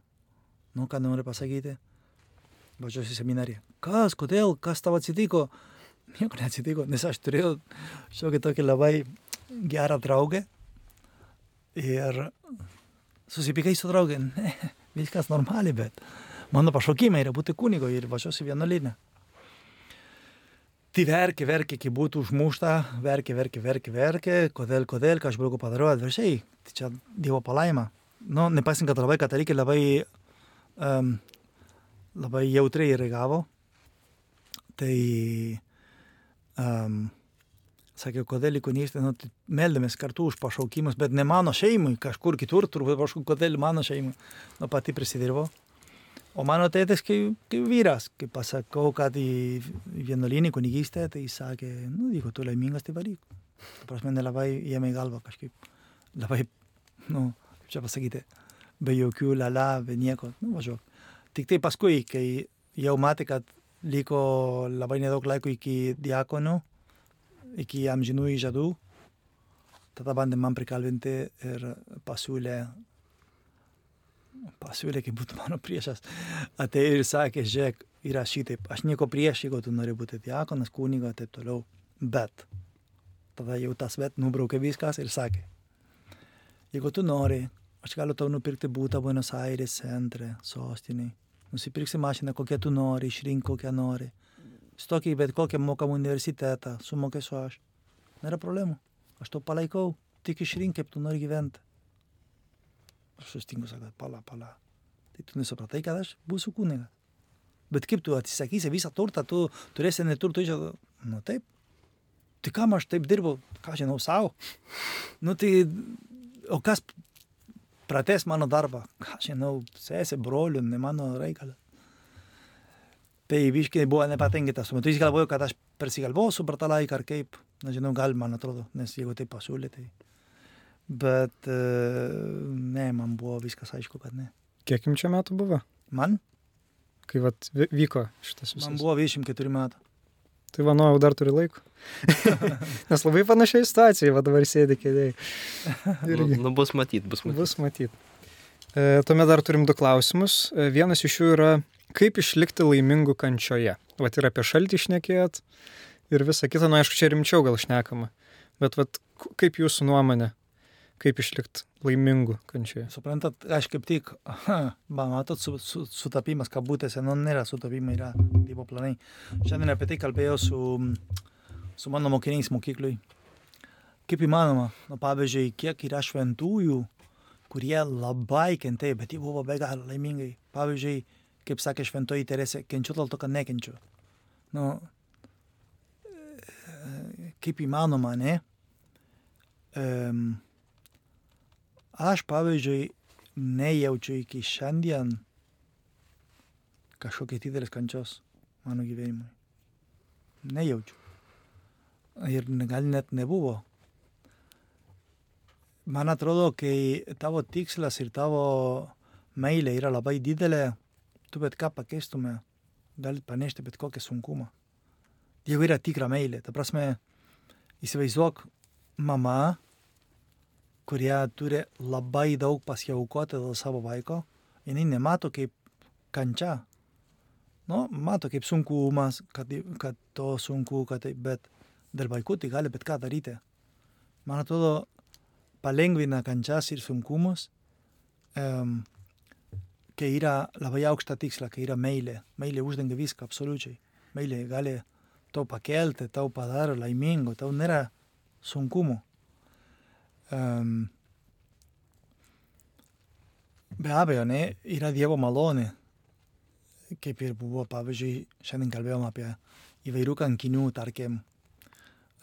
[SPEAKER 1] Nu, ką nori pasakyti? Važiuosiu į seminariją. Kas, kodėl, kas tau atsitiko? Nieko neatsitiko, nes aš turėjau šiokį tokį labai gerą draugę ir susipykai su draugė. Ne, viskas normaliai, bet mano pašaukimai yra būti kunigo ir važiuosiu vienuolinę. Tai verkė, verkė, kai būtų užmušta, verkė, verkė, verkė, verkė, kodėl, kodėl, ką aš blogo padariau, atviršiai, tai čia Dievo palaima. Nu, nepaisant, kad labai katalikai labai, um, labai jautriai reagavo, tai um, sakė, kodėl ikonystė, nu, tai meldėmės kartu už pašaukimus, bet ne mano šeimai, kažkur kitur, turbūt kažkur, kodėl mano šeimai, nu pati prisidirbo. O mano tėtis, kai, kai vyras, kai pasakau, kad į vienuolinį kunigystę, tai jis sakė, nu, jeigu tu laimingas, tai varyk. Ta prasme, nelabai jėmė į galvą kažkaip, labai, nu, kaip čia pasakyti, be jokių lala, be nieko, nu, važiuok. Tik tai paskui, kai jau matė, kad liko labai nedaug laiko iki diakonų, iki amžinų įžadų, tada bandė man prikalbinti ir pasiūlė pasiūlė, kaip būtų mano priešas, atėjo ir sakė, žiūrėk, yra šitaip, aš nieko prieš, jeigu tu nori būti diakonas, kuniga, taip toliau, bet tada jau tas bet nubraukė viskas ir sakė, jeigu tu nori, aš galiu tau nupirkti būtą Buenos Aires centre, sostiniai, nusipirksi mašiną, kokią tu nori, išrink kokią nori, stok į bet kokią mokamą universitetą, sumokėsiu aš, nėra problemų, aš to palaikau, tik išrink, kaip tu nori gyventi. Aš sustinku, sakau, pala, pala. Tai tu nesupratai, kad aš būsiu kunigas. Bet kaip tu atsisakysi visą turtą, tu turėsi neturtų iš... Nu taip. Tai kam aš taip dirbu, ką žinau savo. Nu tai, o kas prates mano darbą, ką žinau, sesė, brolių, ne mano reikalas. Tai biškai buvo nepatenkintas. Tuo metu jis galvojo, kad aš persigalvosiu per tą laiką ar kaip. Nežinau, gal man atrodo, nes jeigu tai pasiūlė, tai... Bet e, ne, man buvo viskas aišku, kad ne.
[SPEAKER 2] Kiek jums čia metų buvo,
[SPEAKER 1] Man?
[SPEAKER 2] kai vat, vy- vyko šitas visas?
[SPEAKER 1] Man buvo 24 metų.
[SPEAKER 2] Tai manau, jau dar turi laiko. [laughs] Nes labai panašiai situacijai, va dabar sėdi kėdėjai.
[SPEAKER 3] Nu,
[SPEAKER 2] Irgi.
[SPEAKER 3] nu, bus matyt, bus matyt.
[SPEAKER 2] Bus matyt. E, tuomet dar turim du klausimus. E, vienas iš jų yra, kaip išlikti laimingu kančioje. Vat ir apie šaltį išnekėjot ir visą kitą, nu aišku, čia rimčiau gal šnekama. Bet vat, kaip jūsų nuomonė, kaip išlikti laimingu kančioje?
[SPEAKER 1] Suprantat, aš kaip tik, aha, matot, su, su, sutapimas kabutėse, nu nėra sutapimai, yra Dievo planai. Šiandien apie tai kalbėjau su, su mano mokiniais mokyklui. Kaip įmanoma, nu, pavyzdžiui, kiek yra šventųjų, kurie labai kentėjo, bet jie buvo be galo laimingai. Pavyzdžiui, kaip sakė šventoji Teresė, kenčiu dėl to, kad nekenčiu. Nu, e, kaip įmanoma, ne? Um, aš, pavyzdžiui, nejaučiu iki šiandien kažkokios didelės kančios mano gyvenimui. Nejaučiu. Ir gal net nebuvo. Man atrodo, kai tavo tikslas ir tavo meilė yra labai didelė, tu bet ką pakeistume, gali panešti bet kokią sunkumą. Jeigu yra tikra meilė, ta prasme, įsivaizduok mama, kurie turi labai daug pasiaukoti dėl savo vaiko, jinai nemato kaip kančia. Nu, mato kaip sunkumas, kad, kad to sunku, kad tai, bet dėl vaikų tai gali bet ką daryti. Man atrodo, palengvina kančias ir sunkumus, um, kai yra labai aukšta tiksla, kai yra meilė. Meilė uždengia viską absoliučiai. Meilė gali tau pakelti, tau padaro laimingo, tau nėra sunkumų. Um, be abejo, ne, yra Dievo malonė. Kaip ir buvo, pavyzdžiui, šiandien kalbėjom apie įvairių kankinių, tarkim,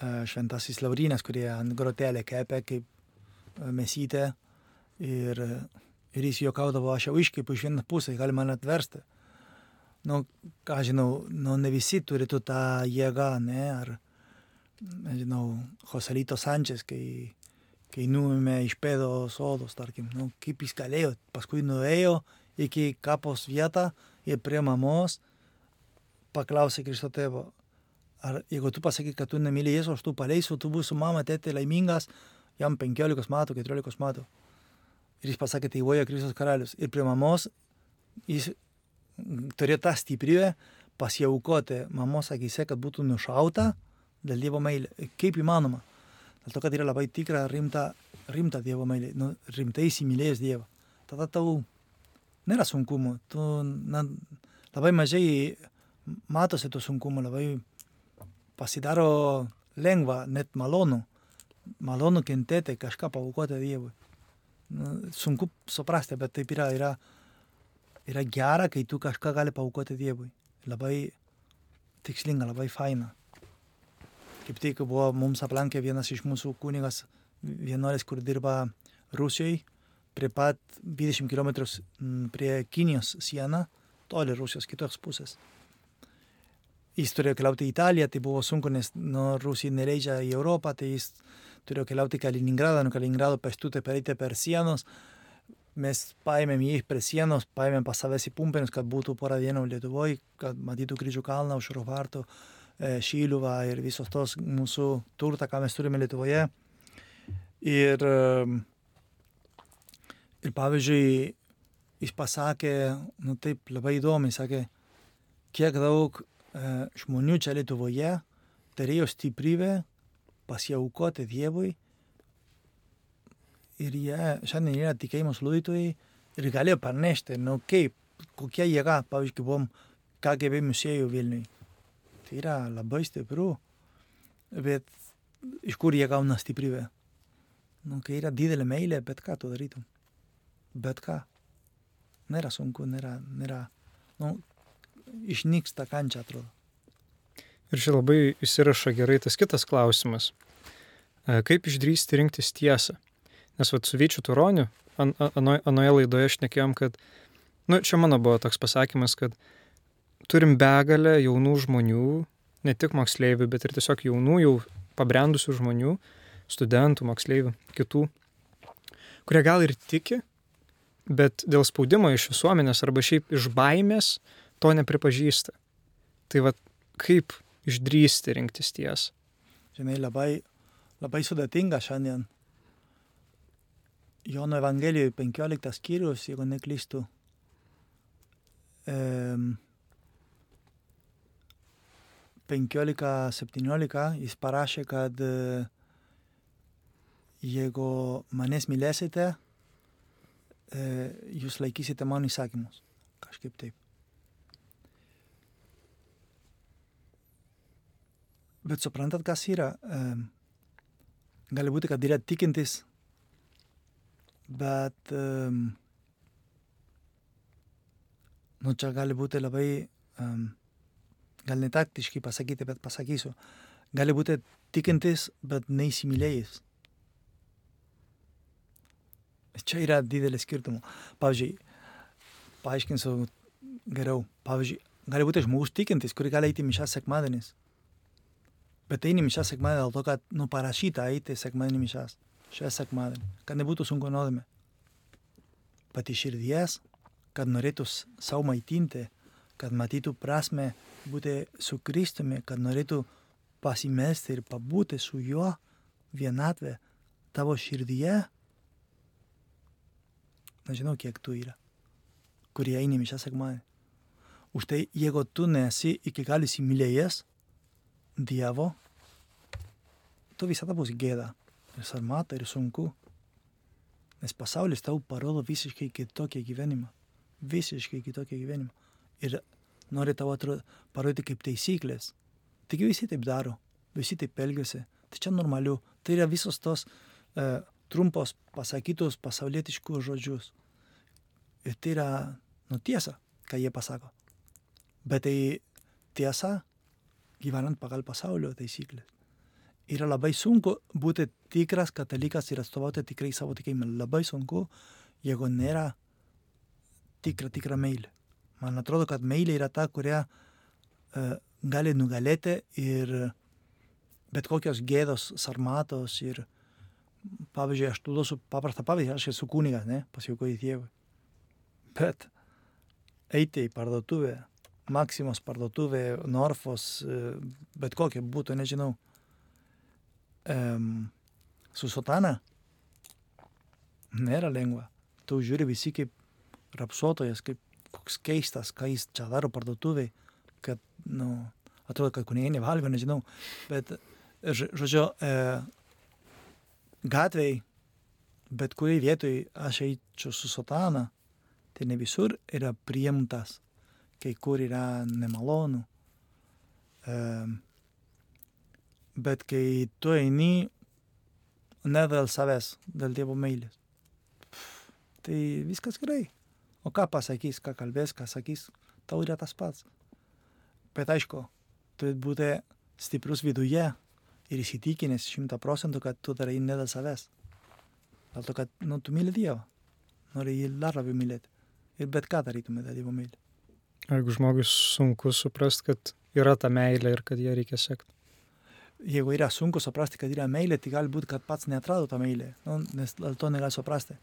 [SPEAKER 1] e, šventasis Laurinas, kurie ant grotelė kepė kaip e, mesytė ir, ir jis juokaudavo, aš jau iškeipu iš vieną pusę, gali man atversti. nu, ką žinau, nu, ne visi turi tu tą jėgą, ne, ar, nežinau, Joselito Sančias, kai, kai nuėmė iš pėdo sodos, tarkim, nu, kaip jis galėjo, paskui nuėjo iki kapos vietą ir prie mamos paklausė Kristo tėvo, ar jeigu tu pasakai, kad tu nemyli Jėzų, aš tu paleisiu, tu būsi mama, tėtė laimingas, jam 15 metų, 14 metų. Ir jis pasakė, tai voja Kristus karalius. Ir prie mamos jis turėjo tą stiprybę pasiaukoti mamos akise, kad būtų nušauta dėl Dievo meilė. Kaip įmanoma? Kad yra labai tikra, rimta, rimta Dievo meilė. Nu, rimtai įsimylėjęs Dievą. Tada tau nėra sunkumų. Tu na, labai mažai matosi tų sunkumų, labai pasidaro lengva, net malonu. Malonu kentėti, kažką paukoti Dievui. Nu, sunku suprasti, bet taip yra. yra yra gera, kai tu kažką gali paukoti Dievui. Labai tikslinga, labai faina. Kaip tik buvo mums aplankė vienas iš mūsų kunigas, vienuolis, kur dirba Rusijoje, prie pat 20 km prie Kinijos sieną, toli Rusijos kitos pusės. Jis turėjo keliauti į Italiją, tai buvo sunku, nes nuo Rusija neleidžia į Europą, tai jis turėjo keliauti į Kaliningradą, nuo Kaliningrado pėstutė pereiti per sienos, mes paėmėm jį prie sienos, paėmėm pas savęs į pumpenius, kad būtų porą dienų Lietuvoje, kad matytų kryžių kalną, aušro vartų, e, šyluvą ir visos tos mūsų turtą, ką mes turime Lietuvoje. Ir, e, ir pavyzdžiui, jis pasakė, nu taip labai įdomi, sakė, kiek daug e, žmonių čia Lietuvoje turėjo stiprybę pasiaukoti Dievui ir jie šiandien yra tikėjimos liudytojai ir galėjo parnešti, nu kaip, kokia jėga, pavyzdžiui, buvom KGB muziejų Vilniui. Tai yra labai stipru, bet iš kur jie gauna stiprybę? Nu, kai yra didelė meilė, bet ką tu darytum? Bet ką. Nėra sunku, nėra, nėra, nu, išnyksta kančia, atrodo.
[SPEAKER 2] Ir čia labai įsirašo gerai tas kitas klausimas. E, kaip išdrysti rinktis tiesą? Nes vat su Vyčiu Turoniu, an, anoje ano laidoje šnekėjom, kad, nu, čia mano buvo toks pasakymas, kad turim begalę jaunų žmonių, ne tik moksleivių, bet ir tiesiog jaunų, jau pabrendusių žmonių, studentų, moksleivių, kitų, kurie gal ir tiki, bet dėl spaudimo iš visuomenės arba šiaip iš baimės to nepripažįsta. Tai vad kaip išdrysti rinktis tiesą?
[SPEAKER 1] Žinai, labai, labai sudėtinga šiandien Jono Evangelijoje 15 skyrius, jeigu neklystu, um, 15-17 jis parašė, kad jeigu manęs mylėsite, jūs laikysite mano įsakymus. Kažkaip taip. Bet suprantat, kas yra? Gali būti, kad yra tikintis bet um, nu čia gali būti labai, um, gal netaktiškai pasakyti, bet pasakysiu, gali būti tikintis, bet neįsimylėjęs. Čia yra didelis skirtumų. Pavyzdžiui, paaiškinsiu geriau. Pavyzdžiui, gali būti žmogus tikintis, kuri gali eiti mišęs sekmadienis. Bet eini mišęs sekmadienį dėl to, kad nu parašyta eiti sekmadienį mišęs šią sekmadienį, kad nebūtų sunku nuodėmė. Pati širdies, kad norėtų savo maitinti, kad matytų prasme būti su Kristumi, kad norėtų pasimesti ir pabūti su juo vienatvė tavo širdyje. Nežinau, kiek tu yra, kurie eini šią sekmadienį. Už tai, jeigu tu nesi iki galo įsimylėjęs Dievo, tu visada bus gėda ir sarmata, ir sunku. Nes pasaulis tau parodo visiškai kitokią gyvenimą. Visiškai kitokią gyvenimą. Ir nori tau atrodo, parodyti kaip taisyklės. Tik visi taip daro, visi taip elgiasi. Tai čia normaliu. Tai yra visos tos e, trumpos pasakytos pasaulietiškus žodžius. Ir tai yra nu, tiesa, ką jie pasako. Bet tai tiesa gyvenant pagal pasaulio taisyklės yra labai sunku būti tikras katalikas ir atstovauti tikrai savo tikėjimą. Labai sunku, jeigu nėra tikra, tikra meilė. Man atrodo, kad meilė yra ta, kurią e, gali nugalėti ir bet kokios gėdos, sarmatos ir, pavyzdžiui, aš duosiu paprastą pavyzdį, aš esu kunigas, ne, pasiaukoju Dievui. Bet eiti į parduotuvę, Maksimos parduotuvė, Norfos, e, bet kokia būtų, nežinau, em, su sotana, nėra lengva. Tu žiūri visi kaip rapsuotojas, kaip koks keistas, ką jis čia daro parduotuviai, kad, nu, atrodo, kad kunigai nevalgo, nežinau, bet, žodžiu, e, gatvėj, bet kuriai vietoj aš eičiau su sotana, tai ne visur yra priimtas, kai kur yra nemalonu. E, bet kai tu eini ne dėl savęs, dėl Dievo meilės, tai viskas gerai. O ką pasakys, ką kalbės, ką sakys, tau yra tas pats. Bet aišku, turi būti stiprus viduje ir įsitikinęs šimta procentų, kad tu darai ne dėl savęs. Dėl to, kad nu, tu myli Dievą, nori jį dar labiau mylėti. Ir bet ką darytume dėl Dievo meilė.
[SPEAKER 2] Jeigu žmogus sunku suprasti, kad yra ta meilė ir kad ją reikia sekti.
[SPEAKER 1] Jeigu yra sunku suprasti, kad yra meilė, tai gali būti, kad pats neatrado tą meilę, nu, nes dėl to negali suprasti.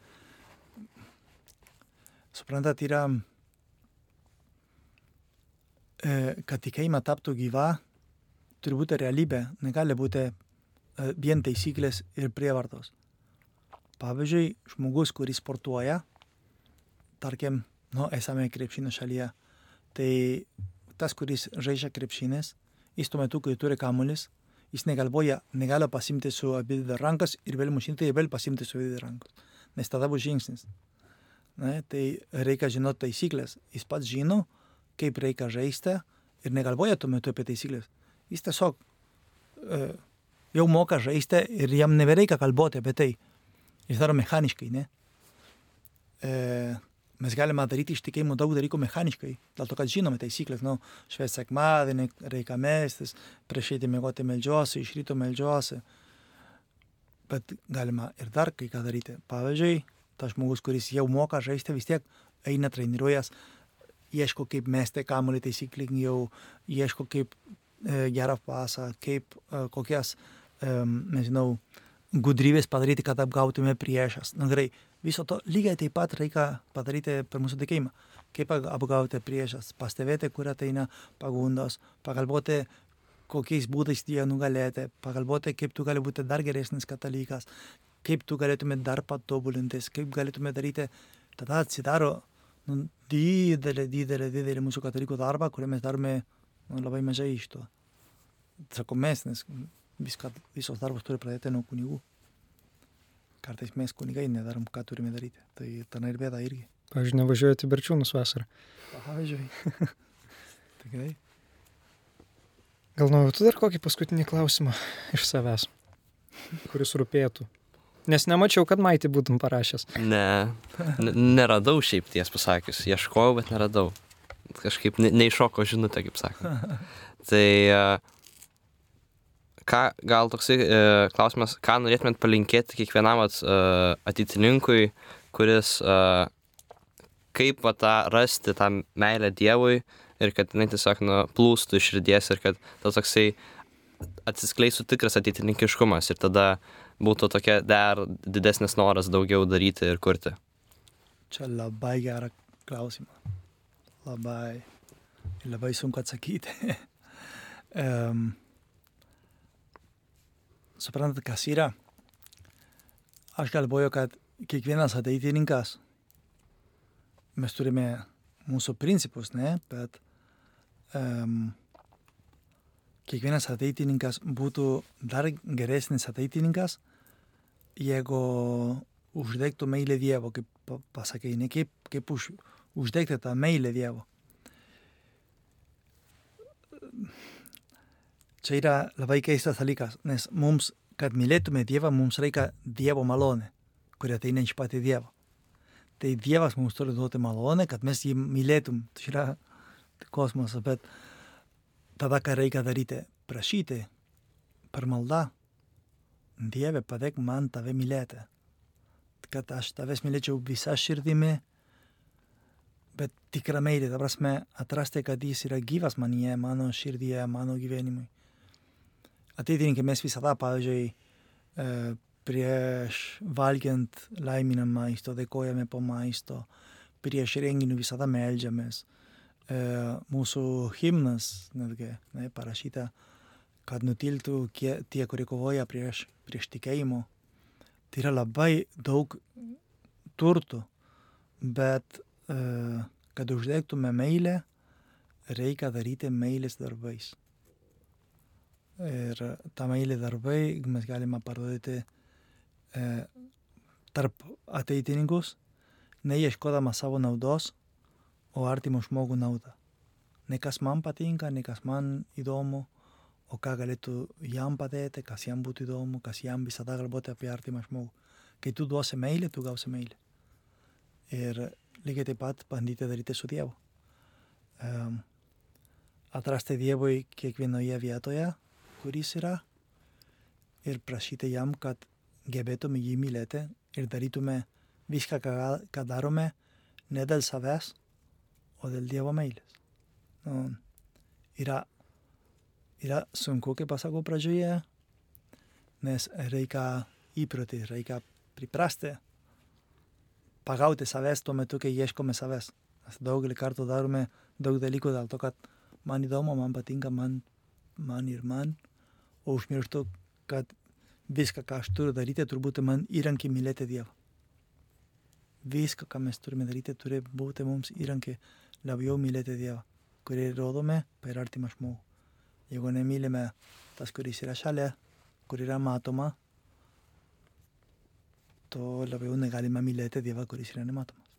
[SPEAKER 1] Suprantat, yra, e, kad tikėjimą taptų gyva, turi būti realybė, negali būti e, vien taisyklės ir prievartos. Pavyzdžiui, žmogus, kuris sportuoja, tarkim, nu, esame krepšinio šalyje, tai tas, kuris žaidžia krepšinės, jis tuo metu, kai turi kamuolis, jis negalvoja, negali pasimti su abi dvi rankas ir vėl mušinti ir vėl pasimti su abi dvi rankas. Nes tada bus žingsnis. Ne, tai reikia žinoti taisyklės. Jis pats žino, kaip reikia žaisti ir negalvoja tuo metu apie taisyklės. Jis tiesiog e, jau moka žaisti ir jam nebereikia kalbėti apie tai. Jis daro mechaniškai, ne? E, mes galime daryti iš tikėjimo daug dalykų mechaniškai, dėl to, kad žinome taisyklės, nu, švęs sekmadienį, reikia mestis, prieš eiti mėgoti melžiuosi, iš ryto melžiuosi. Bet galima ir dar kai ką daryti. Pavyzdžiui, tas žmogus, kuris jau moka žaisti, vis tiek eina treniruojas, ieško kaip mesti kamuolį taisyklingiau, ieško kaip e, gerą pasą, kaip e, kokias, e, nežinau, gudrybės padaryti, kad apgautume priešas. Na gerai, viso to lygiai taip pat reikia padaryti per mūsų tikėjimą. Kaip ap- apgauti priešas, pastebėti, kur ateina pagundos, pagalvoti, kokiais būdais jie nugalėti, pagalvoti, kaip tu gali būti dar geresnis katalikas, kaip tu galėtume dar patobulintis, kaip galėtume daryti, tada atsidaro nu, didelė, didelė, didelė mūsų katalikų darba, kurį mes darome nu, labai mažai iš to. Sakau mes, nes viską, visos darbus turi pradėti nuo kunigų. Kartais mes kunigai nedarom, ką turime daryti. Tai ten ir bėda irgi.
[SPEAKER 2] Pavyzdžiui, nevažiuojate berčiūnus vasarą.
[SPEAKER 1] Pavyzdžiui. [laughs] Tikrai.
[SPEAKER 2] Gal nuojautų dar kokį paskutinį klausimą iš savęs, kuris rūpėtų. Nes nemačiau, kad maitį būtum parašęs.
[SPEAKER 3] Ne, neradau šiaip ties pasakius. Ieškojau, bet neradau. Kažkaip ne, neiššoko žinutė, kaip sako. [laughs] Tai e, ką, gal toksai e, klausimas, ką norėtumėt palinkėti kiekvienam vat, e, ateitininkui, kuris e, kaip va, tą rasti tą meilę Dievui ir kad jinai tiesiog nu, plūstų iš širdies ir kad tas toksai atsiskleistų tikras ateitininkiškumas ir tada būtų tokia dar didesnis noras daugiau daryti ir kurti.
[SPEAKER 1] Čia labai gerą klausimą. Labai. Labai sunku atsakyti. [laughs] um, suprantat, kas yra? Aš galvoju, kad kiekvienas ateitininkas, mes turime mūsų principus, ne? Bet um, kiekvienas ateitininkas būtų dar geresnis ateitininkas, jeigu uždegtų meilę Dievo, kaip pa- pasakai, ne kaip, kaip už, uždegti tą meilę Dievo. Čia yra labai keistas dalykas, nes mums, kad mylėtume Dievą, mums reikia Dievo malonė, kuri ateina iš pati Dievo. Tai Dievas mums turi duoti malonę, kad mes jį mylėtum. Tai yra kosmosas, bet tada ką reikia daryti? Prašyti per maldą. Dieve, padėk man tave mylėti. Kad aš tavęs mylėčiau visą širdimi, bet tikra meilė, ta prasme, atrasti, kad jis yra gyvas manyje, mano širdyje, mano gyvenimui. Ateitininkai mes visada, pavyzdžiui, e, prieš valgiant laiminam maisto, dėkojame po maisto, prieš renginių visada melžiamės. E, mūsų himnas, netgi, ne, parašyta, kad nutiltų kie, tie, kurie kovoja prieš, prieš tikėjimo. Tai yra labai daug turtų, bet e, kad uždegtume meilę, reikia daryti meilės darbais. Ir tą meilę darbai mes galime parodyti e, tarp ateitininkus, neieškodama savo naudos, o artimo žmogų naudą. Ne kas man patinka, ne kas man įdomu, o ką galėtų jam padėti, kas jam būtų įdomu, kas jam visada galvoti apie artimą žmogų. Kai tu duosi meilę, tu gausi meilę. Ir lygiai taip pat bandyti daryti su Dievu. Um, atrasti Dievui kiekvienoje vietoje, kuris yra, ir prašyti jam, kad gebėtume jį mylėti ir darytume viską, ką, ką darome, ne dėl savęs, o dėl Dievo meilės. Nu, yra, yra sunku, kaip pasakau pradžioje, nes reikia įprotį, reikia priprasti, pagauti savęs tuo metu, kai ieškome savęs. Mes daugelį kartų darome daug dalykų dėl to, kad man įdomu, man patinka, man, man ir man, o užmirštu, kad viską, ką aš turiu daryti, turbūt man įrankį mylėti Dievą. Viską, ką mes turime daryti, turi būti mums įrankį labiau mylėti Dievą, kurį rodome per artimą žmogų. Jeigu nemylime tas, kuris yra šalia, kur yra matoma, to labiau negalime mylėti Dievą, kuris yra nematomas.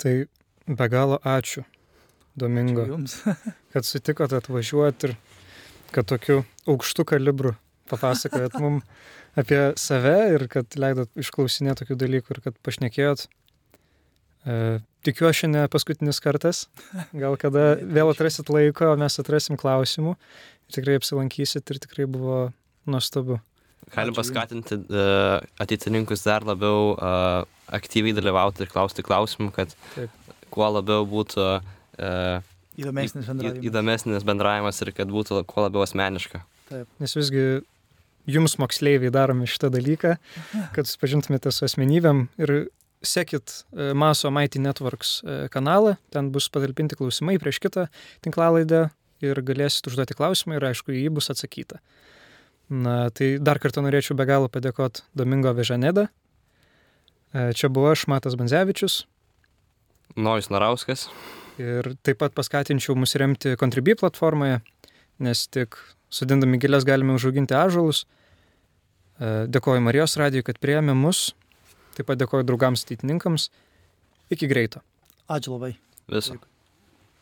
[SPEAKER 2] Tai be galo ačiū, Domingo,
[SPEAKER 1] Ačiū Jums. [laughs]
[SPEAKER 2] kad sutikote atvažiuoti ir kad tokiu aukštu kalibru papasakojot mum apie save ir kad leidot išklausinėti tokių dalykų ir kad pašnekėjot. E, tikiuosi, ne paskutinis kartas. [laughs] Gal kada vėl atrasit laiko, mes atrasim klausimų. Tikrai apsilankysit ir tikrai buvo nuostabu.
[SPEAKER 3] Galim paskatinti uh, ateitininkus dar labiau uh, aktyviai dalyvauti ir klausti klausimų, kad
[SPEAKER 2] Taip.
[SPEAKER 3] kuo labiau būtų uh,
[SPEAKER 1] Įdomesnis bendravimas.
[SPEAKER 3] įdomesnis bendravimas ir kad būtų kuo labiau asmeniška.
[SPEAKER 2] Nes visgi jums moksleiviai daromi šitą dalyką, kad susipažintumėte su asmenybėm ir sekit e, Maso Mighty Networks e, kanalą, ten bus patalpinti klausimai prieš kitą tinklalaidę ir galėsit užduoti klausimą ir aišku, į jį bus atsakyta. Na, tai dar kartą norėčiau be galo padėkoti Domingo Vežanedą. E, Čia buvo aš, Matas Banzevičius.
[SPEAKER 3] Nojus Narauskas.
[SPEAKER 2] Ir taip pat paskatinčiau mus remti Contribui platformoje, nes tik sudindami gilės galime užauginti ažalus. Dėkoju Marijos radijui, kad prieėmė mus. Taip pat dėkoju draugams ateitininkams. Iki greito.
[SPEAKER 1] Ačiū labai.
[SPEAKER 3] Viso.
[SPEAKER 1] Dėkui.